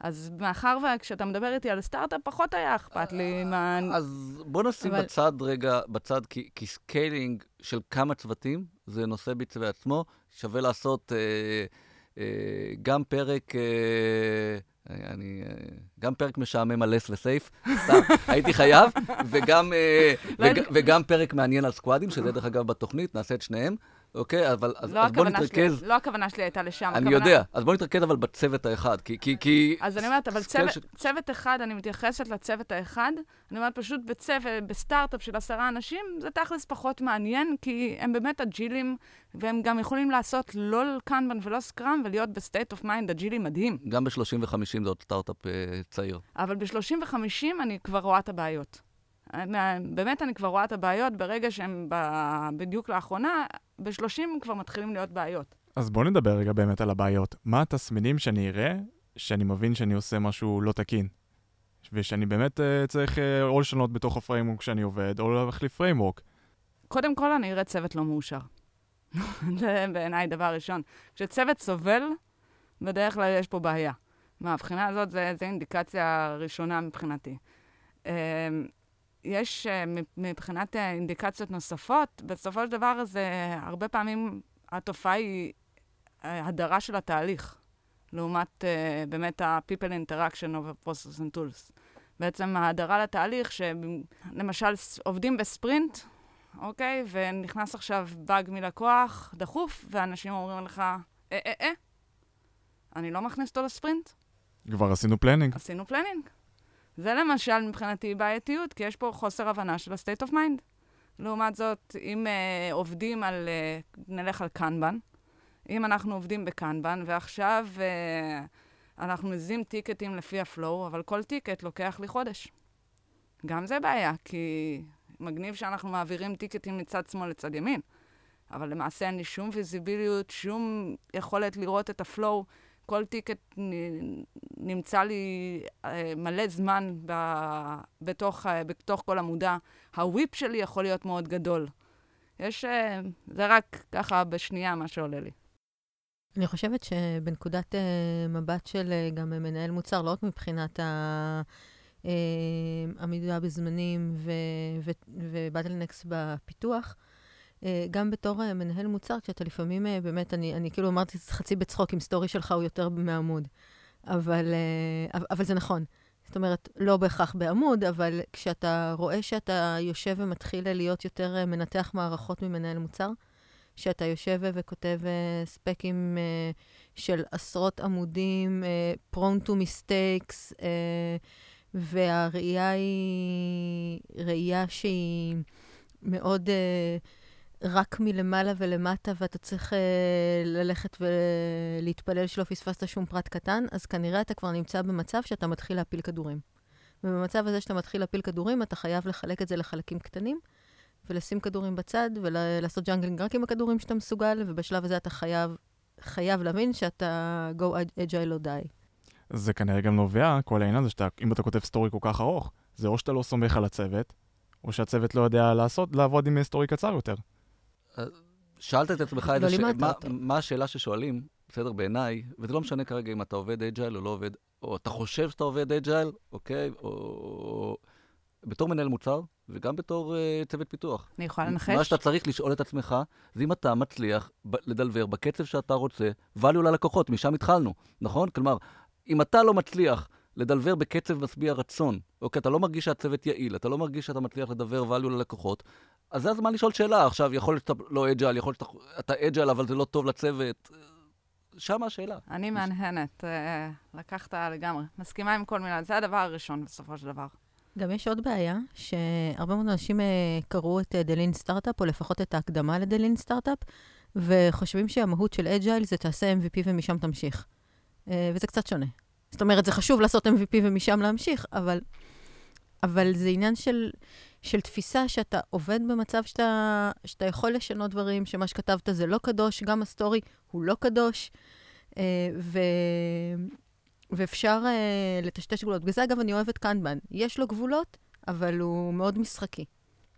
אז מאחר וכשאתה מדבר איתי על סטארט-אפ, פחות היה אכפת לי מה... אז בוא נשים אבל... בצד רגע, בצד, כי, כי scaling של כמה צוותים, זה נושא בפני עצמו, שווה לעשות אה, אה, גם פרק... אה, אני, אה, גם פרק משעמם על לס וסייף, סתם, הייתי חייב, וגם, אה, לא וג, וגם פרק מעניין על squad ים, שזה דרך אגב בתוכנית, נעשה את שניהם, אוקיי? אבל אז, לא אז בוא הכוונה שלי- נתרכז, לא הכוונה שלי הייתה לשם. אני הכוונה- יודע, אז בוא נתרכז אבל בצוות האחד, כי... כי, כי אז אני אומרת, אבל scale צוות, צוות אחד, אני מתייחסת לצוות האחד. אני אומרת, פשוט בצוות, בסטארט-אפ של עשרה אנשים, זה תכלס פחות מעניין, כי הם באמת agile ים, והם גם יכולים לעשות לא קנבן ולא סקראם, ולהיות ב state of mind agile י מדהים. גם ב-30 ו-50 זה עוד סטארט-אפ אה, צעיר. אבל ב-30 ו-50 אני כבר רואה את הבעיות. באמת אני כבר רואה את הבעיות ברגע שהם ב- בדיוק לאחרונה, ב-30 כבר מתחילים להיות בעיות. אז בואו נדבר רגע באמת על הבעיות. מה התסמינים שאני אראה, שאני מבין שאני עושה משהו לא תקין? ושאני באמת uh, צריך uh, או לשנות בתוך ה framework שאני עובד, או להחליף framework. קודם כל, אני אראה צוות לא מאושר. זה בעיניי דבר ראשון. כשצוות סובל, בדרך כלל יש פה בעיה. מהבחינה הזאת, זו אינדיקציה ראשונה מבחינתי. אמ, יש אה, מבחינת אה, אינדיקציות נוספות, בסופו של דבר זה הרבה פעמים התופעה היא אה, הדרה של התהליך, לעומת אה, באמת ה-people interaction of process and tools. בעצם ההדרה לתהליך, שלמשל עובדים בספרינט, אוקיי? ונכנס עכשיו באג מלקוח דחוף, ואנשים אומרים לך, אה, אה, אה, אני לא מכניס אותו לספרינט, כבר עשינו planning. עשינו planning. זה למשל מבחינתי בעייתיות, כי יש פה חוסר הבנה של ה-state of mind. לעומת זאת, אם uh, עובדים על, uh, נלך על קנבן, אם אנחנו עובדים בקנבן, ועכשיו uh, אנחנו מזיזים טיקטים לפי ה flow, אבל כל טיקט לוקח לי חודש. גם זה בעיה, כי מגניב שאנחנו מעבירים טיקטים מצד שמאל לצד ימין, אבל למעשה אין לי שום visibility ות, שום יכולת לראות את ה flow. כל טיקט נמצא לי אה, מלא זמן ב, בתוך, אה, בתוך כל עמודה. ה WIP שלי יכול להיות מאוד גדול. יש, אה, זה רק ככה בשנייה מה שעולה לי. אני חושבת שבנקודת מבט של גם מנהל מוצר, לא רק מבחינת העמידה בזמנים ובטלנקס בפיתוח, גם בתור uh, מנהל מוצר, כשאתה לפעמים uh, באמת, אני, אני כאילו אמרתי חצי בצחוק, אם סטורי שלך הוא יותר מעמוד. אבל, אבל, זה נכון. זאת אומרת, לא בהכרח בעמוד, אבל כשאתה רואה שאתה יושב ומתחיל להיות יותר מנתח מערכות ממנהל מוצר, שאתה יושב וכותב ספקים של עשרות עמודים, prone to mistakes, והראייה היא ראייה שהיא מאוד uh, רק מלמעלה ולמטה, ואתה צריך uh, ללכת ולהתפלל שלא פספסת שום פרט קטן, אז כנראה אתה כבר נמצא במצב שאתה מתחיל להפיל כדורים. ובמצב הזה שאתה מתחיל להפיל כדורים, אתה חייב לחלק את זה לחלקים קטנים. ולשים כדורים בצד, ולעשות juggling רק עם הכדורים שאתה מסוגל, ובשלב הזה אתה חייב, חייב להבין שאתה go agile or die. זה כנראה גם נובע, כל העניין הזה שאתה, אם אתה כותב story כל כך ארוך, זה או שאתה לא סומך על הצוות, או שהצוות לא יודע לעשות, לעבוד עם story קצר יותר. שאלת את עצמך לא איזה ש... לימדת מה. מה השאלה ששואלים, בסדר, בעיניי, וזה לא משנה כרגע אם אתה עובד agile או לא עובד, או אתה חושב שאתה עובד agile, אוקיי, או... בתור מנהל מוצר, וגם בתור uh, צוות פיתוח. אני יכולה לנחש? מה שאתה צריך לשאול את עצמך, זה אם אתה מצליח לדלבר בקצב שאתה רוצה, value ללקוחות, משם התחלנו, נכון? כלומר, אם אתה לא מצליח לדלבר בקצב משביע רצון, אוקיי, אתה לא מרגיש שהצוות יעיל, אתה לא מרגיש שאתה מצליח לדלבר value ללקוחות, אז זה הזמן לשאול שאלה. עכשיו, יכול להיות שאתה לא agile, יכול להיות שאתה agile, אבל זה לא טוב לצוות. שם השאלה. אני מהנהנת, אה, לקחת לגמרי. מסכימה עם כל מילה, זה הדבר הראשון בסופו של דבר. גם יש עוד בעיה, שהרבה מאוד אנשים אה, קראו את The Lean Startup, או לפחות את ההקדמה ל The Lean Startup, וחושבים שהמהות של agile זה תעשה MVP ומשם תמשיך. אה, וזה קצת שונה. זאת אומרת, זה חשוב לעשות MVP ומשם להמשיך, אבל, אבל זה עניין של, של תפיסה שאתה עובד במצב שאתה, שאתה יכול לשנות דברים, שמה שכתבת זה לא קדוש, גם ה story הוא לא קדוש, אה, ו... ואפשר אה, לטשטש גבולות. בגלל זה, אגב, אני אוהבת Kanban. יש לו גבולות, אבל הוא מאוד משחקי.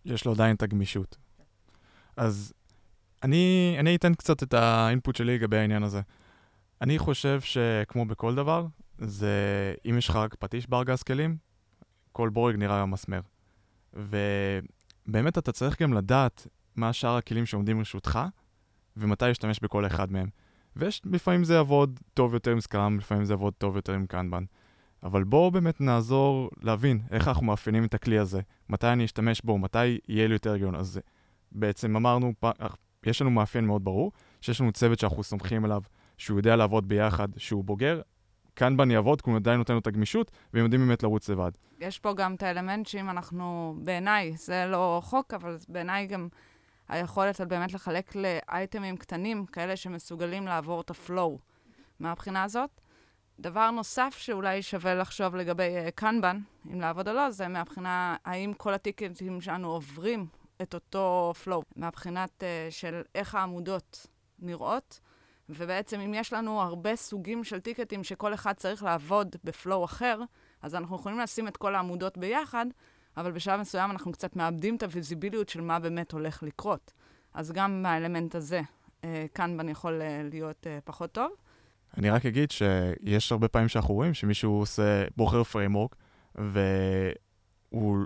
יש לו עדיין את הגמישות. אז אני, אני אתן קצת את האינפוט שלי לגבי העניין הזה. אני חושב שכמו בכל דבר, זה אם יש לך רק פטיש בארגז כלים, כל בורג נראה מסמר. ובאמת אתה צריך גם לדעת מה שאר הכלים שעומדים לרשותך, ומתי להשתמש בכל אחד מהם. ולפעמים זה יעבוד טוב יותר עם סקראם, לפעמים זה יעבוד טוב יותר עם קנבן. אבל בואו באמת נעזור להבין איך אנחנו מאפיינים את הכלי הזה, מתי אני אשתמש בו, מתי יהיה לי יותר הגיון. אז בעצם אמרנו, יש לנו מאפיין מאוד ברור, שיש לנו צוות שאנחנו סומכים עליו, שהוא יודע לעבוד ביחד, שהוא בוגר, קנבן יעבוד, כי הוא עדיין נותן לו את הגמישות, והם יודעים באמת לרוץ לבד. יש פה גם את האלמנט שאם אנחנו, בעיניי, זה לא חוק, אבל בעיניי גם היכולת באמת לחלק לאייטמים קטנים, כאלה שמסוגלים לעבור את הפלואו. מהבחינה הזאת, דבר נוסף שאולי שווה לחשוב לגבי קנבן, uh, אם לעבוד או לא, זה מהבחינה האם כל הטיקטים שלנו עוברים את אותו פלואו, מהבחינת uh, של איך העמודות נראות, ובעצם אם יש לנו הרבה סוגים של טיקטים שכל אחד צריך לעבוד בפלואו אחר, אז אנחנו יכולים לשים את כל העמודות ביחד, אבל בשלב מסוים אנחנו קצת מאבדים את הוויזיביליות של מה באמת הולך לקרות. אז גם מהאלמנט הזה, אה, Kanban יכול אה, להיות uh, פחות טוב. אני רק אגיד שיש הרבה פעמים שאנחנו רואים שמישהו עושה, בוחר framework, והוא,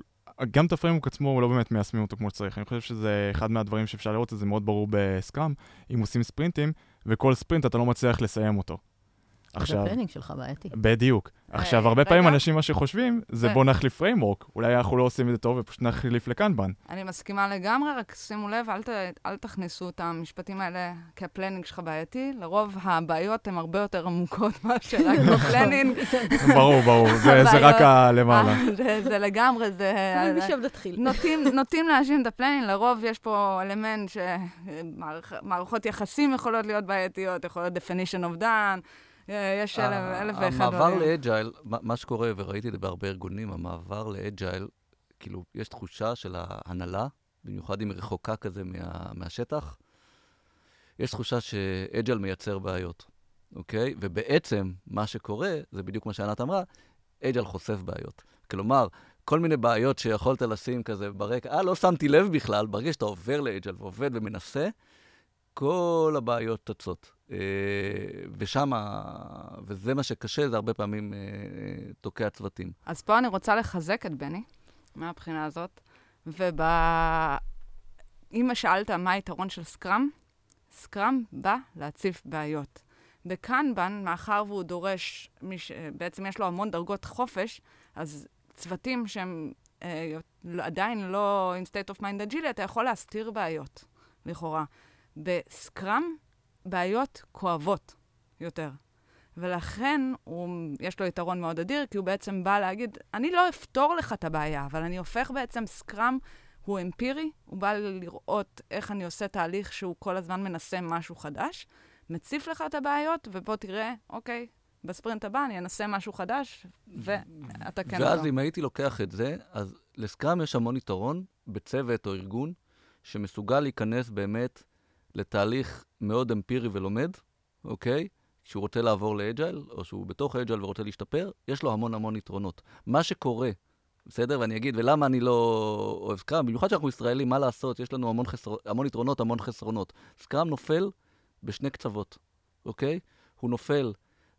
גם את ה framework עצמו, הוא לא באמת מיישמים אותו כמו שצריך. אני חושב שזה אחד מהדברים שאפשר לראות, זה מאוד ברור ב Scrum, אם עושים ספרינטים, וכל ספרינט אתה לא מצליח לסיים אותו. עכשיו... ה planning שלך בעייתי. בדיוק. אה, עכשיו, הרבה פעמים אנשים מה שחושבים, זה בוא נחליף framework. אולי אנחנו לא עושים את זה טוב ופשוט נחליף ל Kanban. אני מסכימה לגמרי, רק שימו לב, אל תכניסו את המשפטים האלה כי ה planning שלך בעייתי. לרוב הבעיות הן הרבה יותר עמוקות מאשר רק ב planning. ברור, ברור, זה רק הלמעלה. זה לגמרי, זה... משם נתחיל. נוטים להאשים את ה planning, לרוב יש פה אלמנט שמערכות יחסים יכולות להיות בעייתיות, יכול להיות definition of done. יש אלף ואחד דברים. המעבר ל agile, מה שקורה, וראיתי את זה בהרבה ארגונים, המעבר ל agile, כאילו, יש תחושה של ההנהלה, במיוחד אם היא רחוקה כזה מה, מהשטח, יש תחושה ש agile מייצר בעיות, אוקיי? ובעצם, מה שקורה, זה בדיוק מה שענת אמרה, agile חושף בעיות. כלומר, כל מיני בעיות שיכולת לשים כזה ברקע, אה, לא שמתי לב בכלל, ברגע שאתה עובר ל agile ועובד ומנסה, כל הבעיות צצות. אה, ושם, וזה מה שקשה, זה הרבה פעמים אה, תוקע צוותים. אז פה אני רוצה לחזק את בני, מהבחינה הזאת, וב... אם שאלת מה היתרון של סקראם, סקראם בא להציף בעיות. בקנבן, מאחר והוא דורש, מש... בעצם יש לו המון דרגות חופש, אז צוותים שהם אה, עדיין לא in state of mind agility, אתה יכול להסתיר בעיות, לכאורה. בסקראם, בעיות כואבות יותר. ולכן הוא, יש לו יתרון מאוד אדיר, כי הוא בעצם בא להגיד, אני לא אפתור לך את הבעיה, אבל אני הופך בעצם סקראם, הוא אמפירי, הוא בא לראות איך אני עושה תהליך שהוא כל הזמן מנסה משהו חדש, מציף לך את הבעיות, ובוא תראה, אוקיי, בספרינט הבא אני אנסה משהו חדש, ואתה כן... ואז לא. אם הייתי לוקח את זה, אז לסקראם יש המון יתרון בצוות או ארגון שמסוגל להיכנס באמת לתהליך מאוד אמפירי ולומד, אוקיי? כשהוא רוצה לעבור ל agile, או שהוא בתוך agile ורוצה להשתפר, יש לו המון המון יתרונות. מה שקורה, בסדר? ואני אגיד, ולמה אני לא אוהב Scrum? במיוחד שאנחנו ישראלים, מה לעשות? יש לנו המון, חסר... המון יתרונות, המון חסרונות. Scrum נופל בשני קצוות, אוקיי? הוא נופל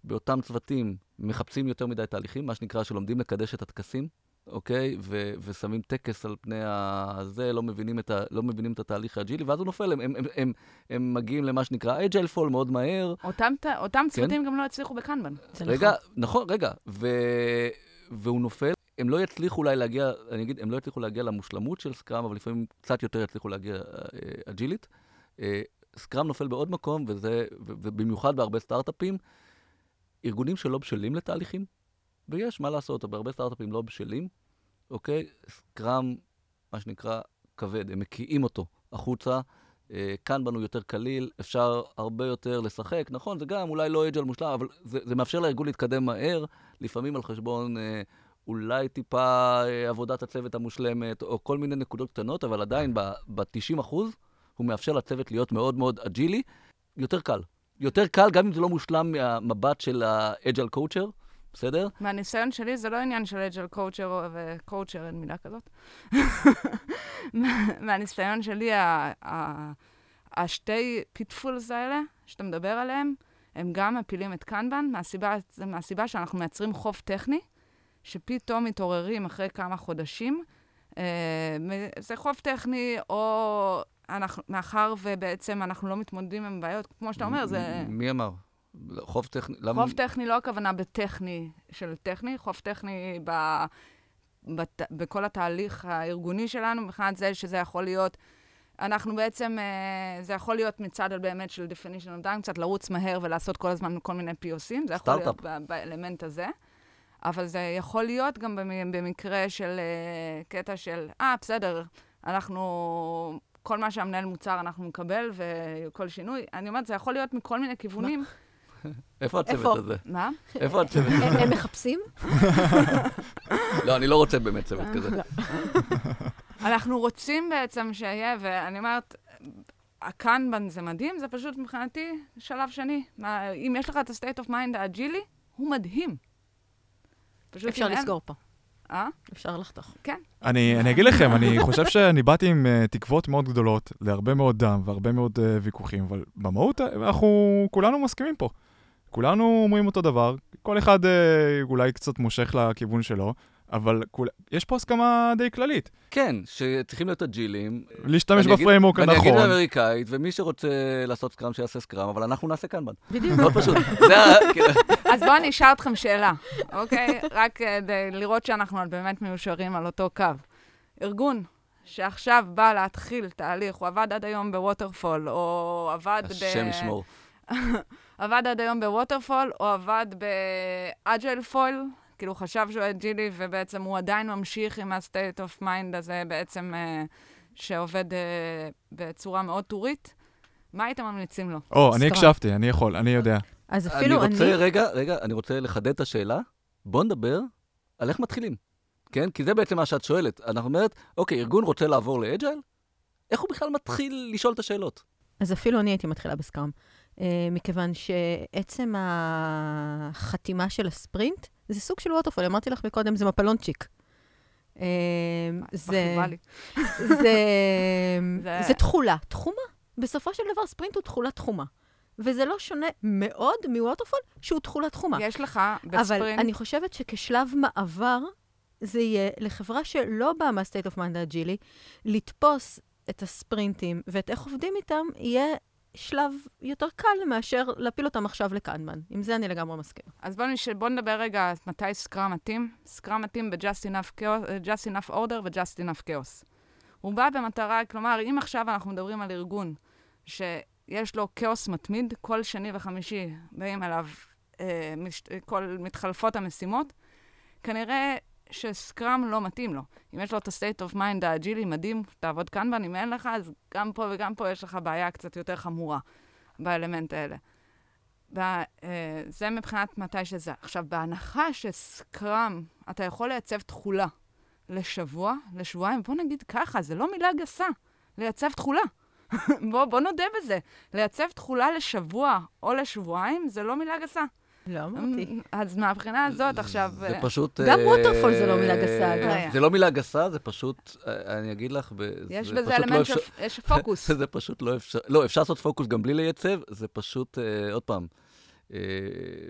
באותם צוותים מחפשים יותר מדי תהליכים, מה שנקרא שלומדים לקדש את הטקסים, אוקיי? ו- ושמים טקס על פני הזה, לא מבינים את, ה- לא מבינים את התהליך האג'ילי, ואז הוא נופל, הם, הם, הם, הם, הם מגיעים למה שנקרא agile fall מאוד מהר. אותם, אותם כן? צוותים גם לא הצליחו ב Kanban. רגע, נכון, נכון רגע, ו- והוא נופל. הם לא יצליחו אולי להגיע, אני אגיד, הם לא יצליחו להגיע למושלמות של Scrum, אבל לפעמים קצת יותר יצליחו להגיע אה, אג'ילית. אה, Scrum נופל בעוד מקום, וזה, ובמיוחד בהרבה סטארט-אפים, ארגונים שלא בשלים לתהליכים, ויש מה לעשות, בהרבה סטארט-אפים לא בשלים, אוקיי? Scrum, מה שנקרא, כבד, הם מקיאים אותו החוצה. אה, Kanban הוא יותר קליל, אפשר הרבה יותר לשחק. נכון, זה גם אולי לא agile מושלם, אבל זה, זה מאפשר לארגון להתקדם מהר, לפעמים על חשבון אה, אולי טיפה אה, עבודת הצוות המושלמת, או כל מיני נקודות קטנות, אבל עדיין ב-90 אחוז, הוא מאפשר לצוות להיות מאוד מאוד אג'ילי, יותר קל. יותר קל, גם אם זה לא מושלם מהמבט של ה agile coacher. בסדר? מהניסיון שלי זה לא עניין של agile coacher ו coacher, אין מילה כזאת. מהניסיון שלי, השתי pitfalls האלה שאתה מדבר עליהם, הם גם מפילים את Kanban, מהסיבה, מהסיבה שאנחנו מייצרים חוב טכני, שפתאום מתעוררים אחרי כמה חודשים. אה, זה חוב טכני, או אנחנו, מאחר ובעצם אנחנו לא מתמודדים עם בעיות, כמו שאתה אומר, זה... מי אמר? חוב טכני, למה... חוב טכני לא הכוונה בטכני של טכני, חוב טכני ב... בת... בכל התהליך הארגוני שלנו, מבחינת זה שזה יכול להיות, אנחנו בעצם, אה, זה יכול להיות מצד באמת של definition of done, קצת לרוץ מהר ולעשות כל הזמן כל מיני POCים, זה יכול להיות באלמנט הזה. אבל זה יכול להיות גם במקרה של uh, קטע של, אה, ah, בסדר, אנחנו, כל מה שהמנהל מוצר אנחנו נקבל, וכל שינוי. אני אומרת, זה יכול להיות מכל מיני כיוונים. איפה הצוות הזה? מה? איפה הצוות הזה? הם מחפשים? לא, אני לא רוצה באמת צוות כזה. לא. אנחנו רוצים בעצם שיהיה, ואני אומרת, הקנבן זה מדהים, זה פשוט מבחינתי שלב שני. אם יש לך את ה-state of mind האג'ילי, הוא מדהים. אפשר לסגור פה. אה? אפשר לחתוך. כן. אני, אני אגיד לכם, אני חושב שאני באתי עם uh, תקוות מאוד גדולות להרבה מאוד דם והרבה מאוד uh, ויכוחים, אבל במהות אנחנו כולנו מסכימים פה. כולנו אומרים אותו דבר, כל אחד אה, אולי קצת מושך לכיוון שלו, אבל כול... יש פה הסכמה די כללית. כן, שצריכים להיות אג'ילים. להשתמש ב framework הנכון. ואני אגיד באמריקאית, ומי שרוצה לעשות Scrum, שיעשה Scrum, אבל אנחנו נעשה Kanban. בדיוק. מאוד פשוט. כאילו. אז בואו אני אשאל אתכם שאלה, אוקיי? רק כדי לראות שאנחנו באמת מיושרים על אותו קו. ארגון שעכשיו בא להתחיל תהליך, הוא עבד עד היום ב waterfall, או עבד ב... השם ישמור. עבד עד היום ב waterfall, או עבד ב agile fall, כאילו חשב שהוא אג'ילי, ובעצם הוא עדיין ממשיך עם ה-state of mind הזה בעצם, אה, שעובד אה, בצורה מאוד טורית. מה הייתם ממליצים לו? או, אני הקשבתי, אני יכול, אני יודע. אז אפילו אני... אני רוצה, רגע, רגע, אני רוצה לחדד את השאלה. בואו נדבר על איך מתחילים, כן? כי זה בעצם מה שאת שואלת. אנחנו אומרת, אוקיי, ארגון רוצה לעבור ל agile? איך הוא בכלל מתחיל לשאול את השאלות? אז אפילו אני הייתי מתחילה בסקראם. Uh, מכיוון שעצם החתימה של הספרינט זה סוג של ווטרפול, אמרתי לך מקודם, זה מפלונצ'יק. אה, זה... זה תכולה. תחומה. בסופו של דבר, ספרינט הוא תכולה תחומה. וזה לא שונה מאוד מווטרפול, שהוא תכולה תחומה. יש לך בספרינט... אבל אני חושבת שכשלב מעבר, זה יהיה לחברה שלא באה מה-state of mind האג'ילי, לתפוס את הספרינטים ואת איך עובדים איתם, יהיה שלב יותר קל מאשר להפיל אותם עכשיו ל Kanban. עם זה אני לגמרי מסכים. אז בואו נש... בוא נדבר רגע מתי Scrum מתאים. Scrum מתאים ב-just enough, just enough order ו-just enough chaos. הוא בא במטרה, כלומר, אם עכשיו אנחנו מדברים על ארגון שיש לו כאוס מתמיד, כל שני וחמישי באים אליו אה, מש... כל מתחלפות המשימות, כנראה ש Scrum לא מתאים לו. אם יש לו את ה-state of mind האג'ילי מדהים, תעבוד Kanban, אם אין לך, אז גם פה וגם פה יש לך בעיה קצת יותר חמורה באלמנט האלה. אה, זה מבחינת מתי שזה. עכשיו, בהנחה ש Scrum, אתה יכול לייצב תכולה לשבוע, לשבועיים, בוא נגיד ככה, זה לא מילה גסה, לייצב תכולה. בוא, בוא נודה בזה. לייצב תכולה לשבוע או לשבועיים, זה לא מילה גסה. לא אמרתי. אז מהבחינה הזאת עכשיו... זה אה, פשוט... גם ווטרפול זה לא מילה גסה, אגב. זה לא מילה גסה, זה פשוט, אה, אני אגיד לך, יש בזה לא אלמנט של פוקוס. זה פשוט לא אפשר, לא, אפשר לעשות פוקוס גם בלי לייצב, זה פשוט, אה, עוד פעם,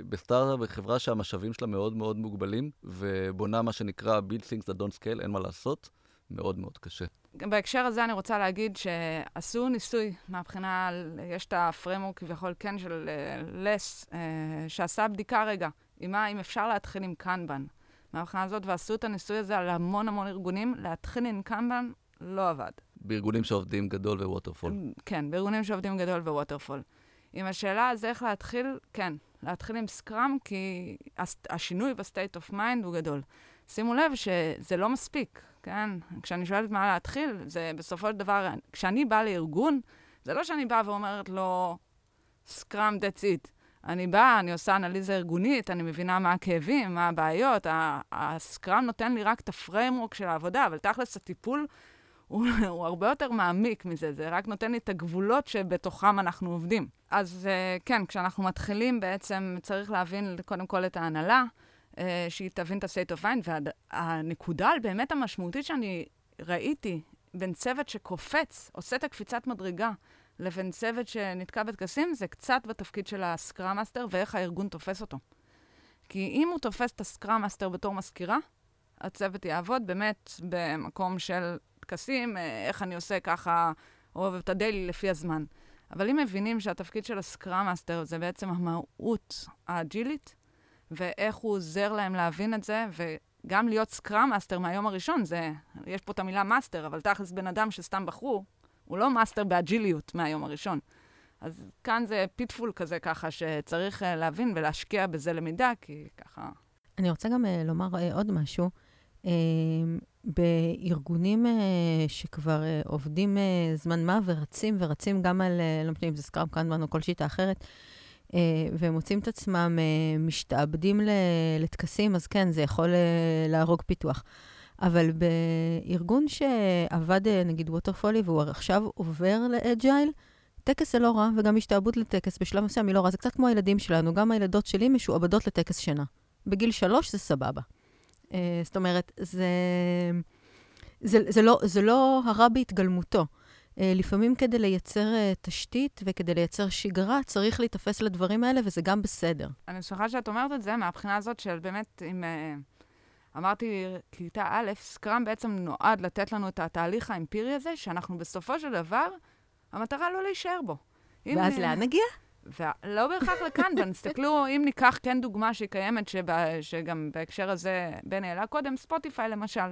בסטארט-אפ, בחברה שהמשאבים שלה מאוד מאוד מוגבלים, ובונה מה שנקרא build things that don't scale, אין מה לעשות, מאוד מאוד קשה. בהקשר הזה אני רוצה להגיד שעשו ניסוי מהבחינה, יש את ה framework כביכול כן של LeSS, uh, uh, שעשה בדיקה רגע, עם מה, אם אפשר להתחיל עם Kanban. מהבחינה הזאת, ועשו את הניסוי הזה על המון המון ארגונים, להתחיל עם Kanban לא עבד. בארגונים שעובדים גדול ו waterfall. כן, בארגונים שעובדים גדול ו waterfall. עם השאלה אז איך להתחיל, כן, להתחיל עם Scrum, כי השינוי ב state of mind הוא גדול. שימו לב שזה לא מספיק. כן? כשאני שואלת מה להתחיל, זה בסופו של דבר, כשאני באה לארגון, זה לא שאני באה ואומרת לו, Scrum, that's it. אני באה, אני עושה אנליזה ארגונית, אני מבינה מה הכאבים, מה הבעיות. ה Scrum נותן לי רק את ה framework של העבודה, אבל תכלס הטיפול הוא, הוא הרבה יותר מעמיק מזה, זה רק נותן לי את הגבולות שבתוכם אנחנו עובדים. אז uh, כן, כשאנחנו מתחילים בעצם צריך להבין קודם כל את ההנהלה. אה, שהיא תבין את ה-state of mind, והנקודה באמת המשמעותית שאני ראיתי בין צוות שקופץ, עושה את הקפיצת מדרגה, לבין צוות שנתקע בטקסים, זה קצת בתפקיד של ה Scrum Master ואיך הארגון תופס אותו. כי אם הוא תופס את ה Scrum Master בתור מזכירה, הצוות יעבוד באמת במקום של טקסים, אה, איך אני עושה ככה או את ה daily לפי הזמן. אבל אם מבינים שהתפקיד של ה Scrum Master זה בעצם המהות האג'ילית, ואיך הוא עוזר להם להבין את זה, וגם להיות Scrum Master מהיום הראשון, זה, יש פה את המילה master, אבל תכלס בן אדם שסתם בחרו, הוא לא master באג'יליות מהיום הראשון. אז כאן זה pitfall כזה ככה, שצריך uh, להבין ולהשקיע בזה למידה, כי ככה... אני רוצה גם uh, לומר uh, עוד משהו. Uh, בארגונים uh, שכבר uh, עובדים uh, זמן מה ורצים, ורצים גם על, uh, לא משנה אם זה Scrum Kanban או כל שיטה אחרת, והם מוצאים את עצמם uh, משתעבדים לטקסים, אז כן, זה יכול uh, להרוג פיתוח. אבל בארגון שעבד, נגיד ווטרפולי, והוא עכשיו עובר לאג'ייל, טקס זה לא רע, וגם השתעבוד לטקס בשלב מסוים היא לא רע. זה קצת כמו הילדים שלנו, גם הילדות שלי משועבדות לטקס שינה. בגיל שלוש זה סבבה. זאת אומרת, זה, זה, זה, לא, זה לא הרע בהתגלמותו. Uh, לפעמים כדי לייצר uh, תשתית וכדי לייצר שגרה, צריך להיתפס לדברים האלה, וזה גם בסדר. אני שמחה שאת אומרת את זה, מהבחינה הזאת של באמת, אם... Uh, אמרתי, כיתה א', סקראם בעצם נועד לתת לנו את התהליך האמפירי הזה, שאנחנו בסופו של דבר... המטרה לא להישאר בו. ואז לאן נגיע? ולא בהכרח לכאן, תסתכלו, אם ניקח כן דוגמה שהיא קיימת, שגם בהקשר הזה בני העלה קודם, ספוטיפיי למשל.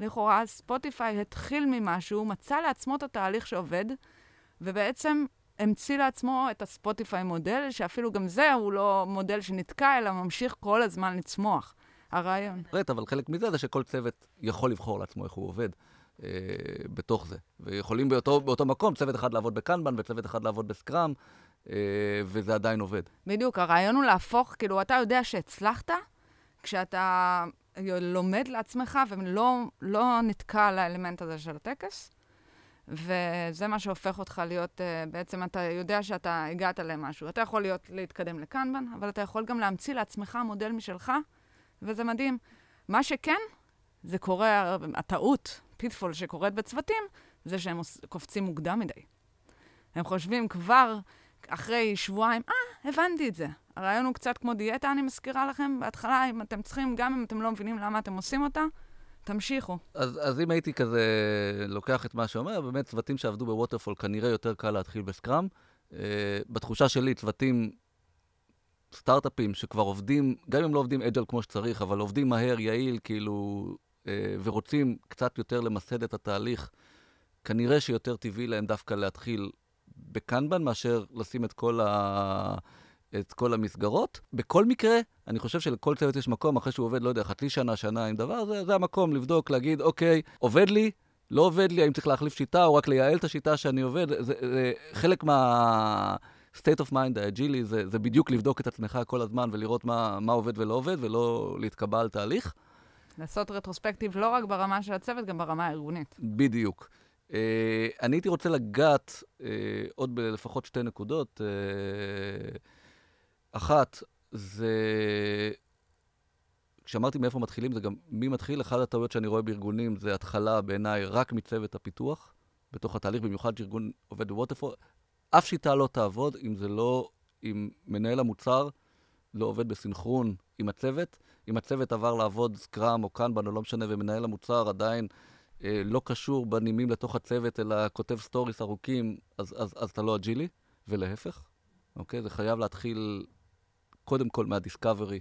לכאורה, ספוטיפיי התחיל ממשהו, מצא לעצמו את התהליך שעובד, ובעצם המציא לעצמו את הספוטיפיי מודל, שאפילו גם זה הוא לא מודל שנתקע, אלא ממשיך כל הזמן לצמוח. הרעיון. אבל חלק מזה זה שכל צוות יכול לבחור לעצמו איך הוא עובד. אה, בתוך זה. ויכולים באותו, באותו מקום, צוות אחד לעבוד בקנבן וצוות אחד לעבוד בסקראם, אה, וזה עדיין עובד. בדיוק, הרעיון הוא להפוך, כאילו, אתה יודע שהצלחת, כשאתה לומד לעצמך ולא לא נתקע על האלמנט הזה של הטקס, וזה מה שהופך אותך להיות, uh, בעצם אתה יודע שאתה הגעת למשהו. אתה יכול להיות, להתקדם לקנבן, אבל אתה יכול גם להמציא לעצמך מודל משלך, וזה מדהים. מה שכן, זה קורה, הטעות פיטפול שקורית בצוותים, זה שהם קופצים מוקדם מדי. הם חושבים כבר אחרי שבועיים, אה, הבנתי את זה. הרעיון הוא קצת כמו דיאטה, אני מזכירה לכם. בהתחלה, אם אתם צריכים, גם אם אתם לא מבינים למה אתם עושים אותה, תמשיכו. אז, אז אם הייתי כזה לוקח את מה שאומר, באמת צוותים שעבדו בווטרפול כנראה יותר קל להתחיל בסקראם. Uh, בתחושה שלי, צוותים, סטארט-אפים שכבר עובדים, גם אם לא עובדים אג'ל כמו שצריך, אבל עובדים מהר, יעיל, כאילו אה, ורוצים קצת יותר למסד את התהליך, כנראה שיותר טבעי להם דווקא להתחיל ב Kanban מאשר לשים את כל, ה... את כל המסגרות. בכל מקרה, אני חושב שלכל צוות יש מקום, אחרי שהוא עובד, לא יודע, חצי שנה, שנה עם דבר, זה, זה המקום לבדוק, להגיד, אוקיי, עובד לי, לא עובד לי, האם צריך להחליף שיטה או רק לייעל את השיטה שאני עובד. זה, זה, זה חלק מה... state of mind האג'ילי זה, זה בדיוק לבדוק את עצמך כל הזמן ולראות מה, מה עובד ולא עובד, ולא להתקבע על תהליך. לעשות retrospective לא רק ברמה של הצוות, גם ברמה הארגונית. בדיוק. Uh, אני הייתי רוצה לגעת uh, עוד בלפחות שתי נקודות. Uh, אחת, זה... כשאמרתי מאיפה מתחילים, זה גם מי מתחיל. אחת הטעויות שאני רואה בארגונים זה התחלה בעיניי רק מצוות הפיתוח, בתוך התהליך, במיוחד שארגון עובד בווטרפול. אף שיטה לא תעבוד אם זה לא, אם מנהל המוצר לא עובד בסינכרון עם הצוות. אם הצוות עבר לעבוד Scrum או Kanban או לא משנה, ומנהל המוצר עדיין אה, לא קשור בנימים לתוך הצוות, אלא כותב stories ארוכים, אז, אז, אז אתה לא אג'ילי, ולהפך, אוקיי? זה חייב להתחיל קודם כל מה discovery.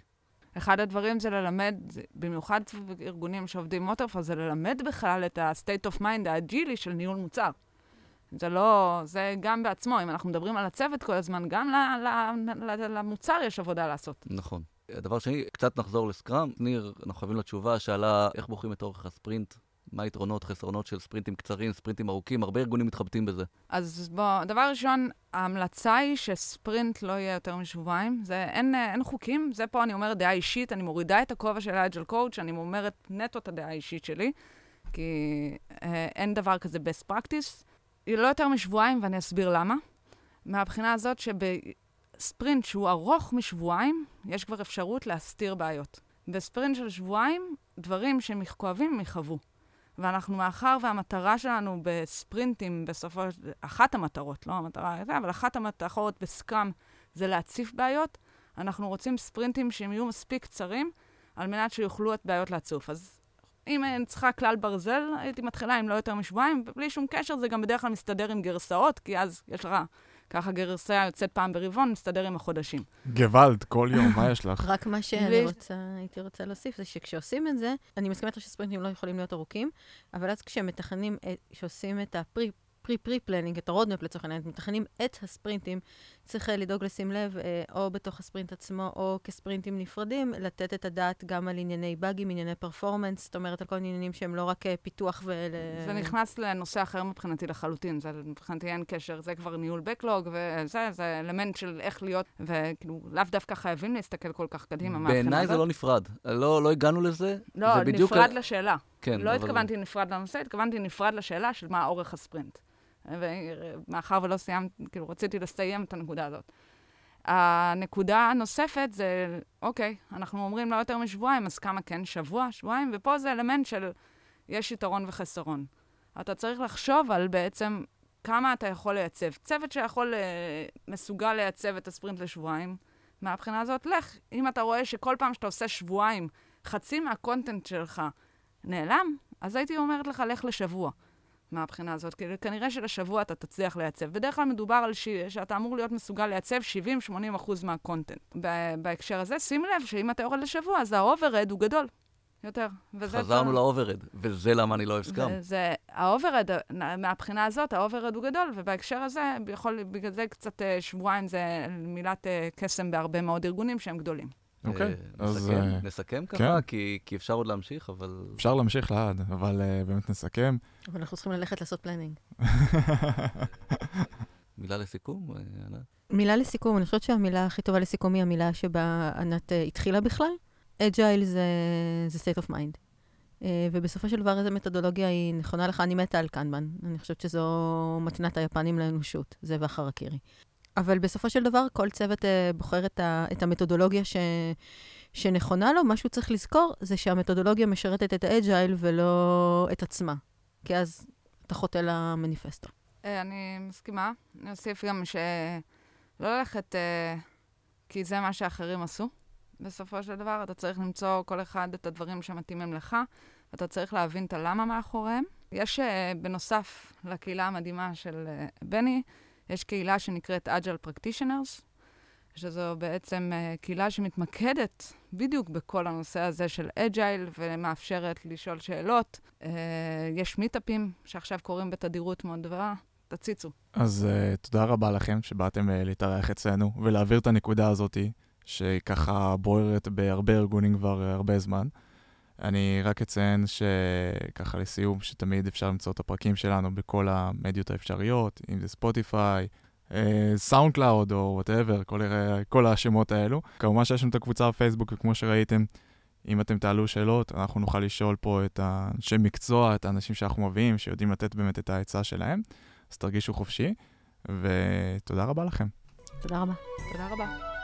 אחד הדברים זה ללמד, במיוחד ארגונים שעובדים waterfall, זה ללמד בכלל את ה-state of mind האג'ילי של ניהול מוצר. זה לא, זה גם בעצמו, אם אנחנו מדברים על הצוות כל הזמן, גם ל, ל, ל, למוצר יש עבודה לעשות. נכון. הדבר שני, קצת נחזור לסקראם. ניר, אנחנו חייבים לתשובה, שאלה איך בוחרים את אורך הספרינט. מה היתרונות, חסרונות של ספרינטים קצרים, ספרינטים ארוכים? הרבה ארגונים מתחבטים בזה. אז בוא, דבר ראשון, ההמלצה היא שספרינט לא יהיה יותר משבועיים. זה, אין, אין חוקים, זה פה אני אומרת דעה אישית, אני מורידה את הכובע של האג'ל קואוצ', אני אומרת נטו את הדעה האישית שלי, כי אה, אין דבר כזה best practice. היא לא יותר משבועיים, ואני אסביר למה. מהבחינה הזאת שב... ספרינט שהוא ארוך משבועיים, יש כבר אפשרות להסתיר בעיות. בספרינט של שבועיים, דברים שהם כואבים, הם יכאבו. ואנחנו, מאחר והמטרה שלנו בספרינטים, בסופו של... אחת המטרות, לא המטרה, אבל אחת המטרות בסקראם זה להציף בעיות, אנחנו רוצים ספרינטים שהם יהיו מספיק קצרים, על מנת שיוכלו את בעיות להצוף. אז אם אני צריכה כלל ברזל, הייתי מתחילה עם לא יותר משבועיים, ובלי שום קשר זה גם בדרך כלל מסתדר עם גרסאות, כי אז יש לך ככה גרסה יוצאת פעם ברבעון, מסתדר עם החודשים. גוואלד, כל יום, מה יש לך? רק מה שאני רוצה, הייתי רוצה להוסיף, זה שכשעושים את זה, אני מסכימה איתך שספרינטים לא יכולים להיות ארוכים, אבל אז כשמתכננים, כשעושים את ה pre... pre-pre-planning, את ה roadmap לצורך העניין, מתכננים את הספרינטים, צריך אה, לדאוג לשים לב, אה, או בתוך הספרינט עצמו, או כספרינטים נפרדים, לתת את הדעת גם על ענייני באגים, ענייני performance, זאת אומרת, על כל מיני עניינים שהם לא רק אה, פיתוח ול... זה נכנס לנושא אחר מבחינתי לחלוטין, זה מבחינתי אין קשר, זה כבר ניהול בקלוג, וזה, זה אלמנט של איך להיות, וכאילו, לאו דווקא חייבים להסתכל כל כך קדימה בעיניי זה. לא נפרד. לא, לא הגענו לזה. לא, זה בדיוק נפרד לשאלה. כן, לא אבל- התכוונתי נפרד לנושא, התכוונתי נפרד לשאלה של מה אורך הספרינט. ומאחר ולא סיימתי, כאילו, רציתי לסיים את הנקודה הזאת. הנקודה הנוספת זה, אוקיי, אנחנו אומרים לא יותר משבועיים, אז כמה כן? שבוע, שבועיים? ופה זה אלמנט של יש יתרון וחסרון. אתה צריך לחשוב על בעצם כמה אתה יכול לייצב. צוות שיכול, אה, מסוגל לייצב את הספרינט לשבועיים, מהבחינה הזאת, לך. אם אתה רואה שכל פעם שאתה עושה שבועיים, חצי מה content שלך נעלם, אז הייתי אומרת לך, לך לשבוע. מהבחינה הזאת, כי כנראה שלשבוע אתה תצליח לייצב. בדרך כלל מדובר על ש... שאתה אמור להיות מסוגל לייצב 70-80 אחוז מהקונטנט. ב... בהקשר הזה, שים לב שאם אתה יורד לשבוע, אז ה overhead הוא גדול יותר. חזרנו ל overhead, וזה למה אני לא אוהב Scrum. זה, ה overhead, מהבחינה הזאת, ה overhead הוא גדול, ובהקשר הזה, יכול, בגלל זה קצת אה, שבועיים זה מילת אה, קסם בהרבה מאוד ארגונים שהם גדולים. אוקיי, אה, אז נסכם, אה, נסכם כן. ככה, כי כי אפשר עוד להמשיך, אבל... אפשר להמשיך לעד, אבל אה, באמת נסכם. אבל אנחנו צריכים ללכת לעשות planning. מילה לסיכום? ענת? מילה לסיכום, אני חושבת שהמילה הכי טובה לסיכום היא המילה שבה ענת התחילה בכלל. Agile זה, זה state of mind. ובסופו של דבר איזה מתודולוגיה היא נכונה לך, אני מתה על Kanban. אני חושבת שזו מתנת היפנים לאנושות, זה והחרקירי. אבל בסופו של דבר, כל צוות אה, בוחר את, ה, את המתודולוגיה ש, שנכונה לו. מה שהוא צריך לזכור זה שהמתודולוגיה משרתת את ה Agile ולא את עצמה. כי אז אתה חוטא למניפסטו. אה, אני מסכימה. אני אוסיף גם שלא ללכת אה, כי זה מה שאחרים עשו. בסופו של דבר, אתה צריך למצוא כל אחד את הדברים שמתאימים לך, אתה צריך להבין את הלמה מאחוריהם. יש, אה, בנוסף לקהילה המדהימה של אה, בני, יש קהילה שנקראת Agile Practitioners, שזו בעצם אה, קהילה שמתמקדת בדיוק בכל הנושא הזה של אג'ייל ומאפשרת לשאול שאלות. אה, יש מיטאפים שעכשיו קורים בתדירות מאוד גבוהה, תציצו. אז uh, תודה רבה לכם שבאתם uh, להתארח אצלנו ולהעביר את הנקודה הזאת, שככה בוערת בהרבה ארגונים כבר uh, הרבה זמן. אני רק אציין שככה לסיום, שתמיד אפשר למצוא את הפרקים שלנו בכל המדיות האפשריות, אם זה ספוטיפיי, SoundCloud או whatever, כל השמות האלו. כמובן שיש לנו את הקבוצה בפייסבוק, וכמו שראיתם, אם אתם תעלו שאלות, אנחנו נוכל לשאול פה את האנשי מקצוע, את האנשים שאנחנו מביאים, שיודעים לתת באמת את העצה שלהם. אז תרגישו חופשי, ותודה רבה לכם. תודה רבה. תודה רבה.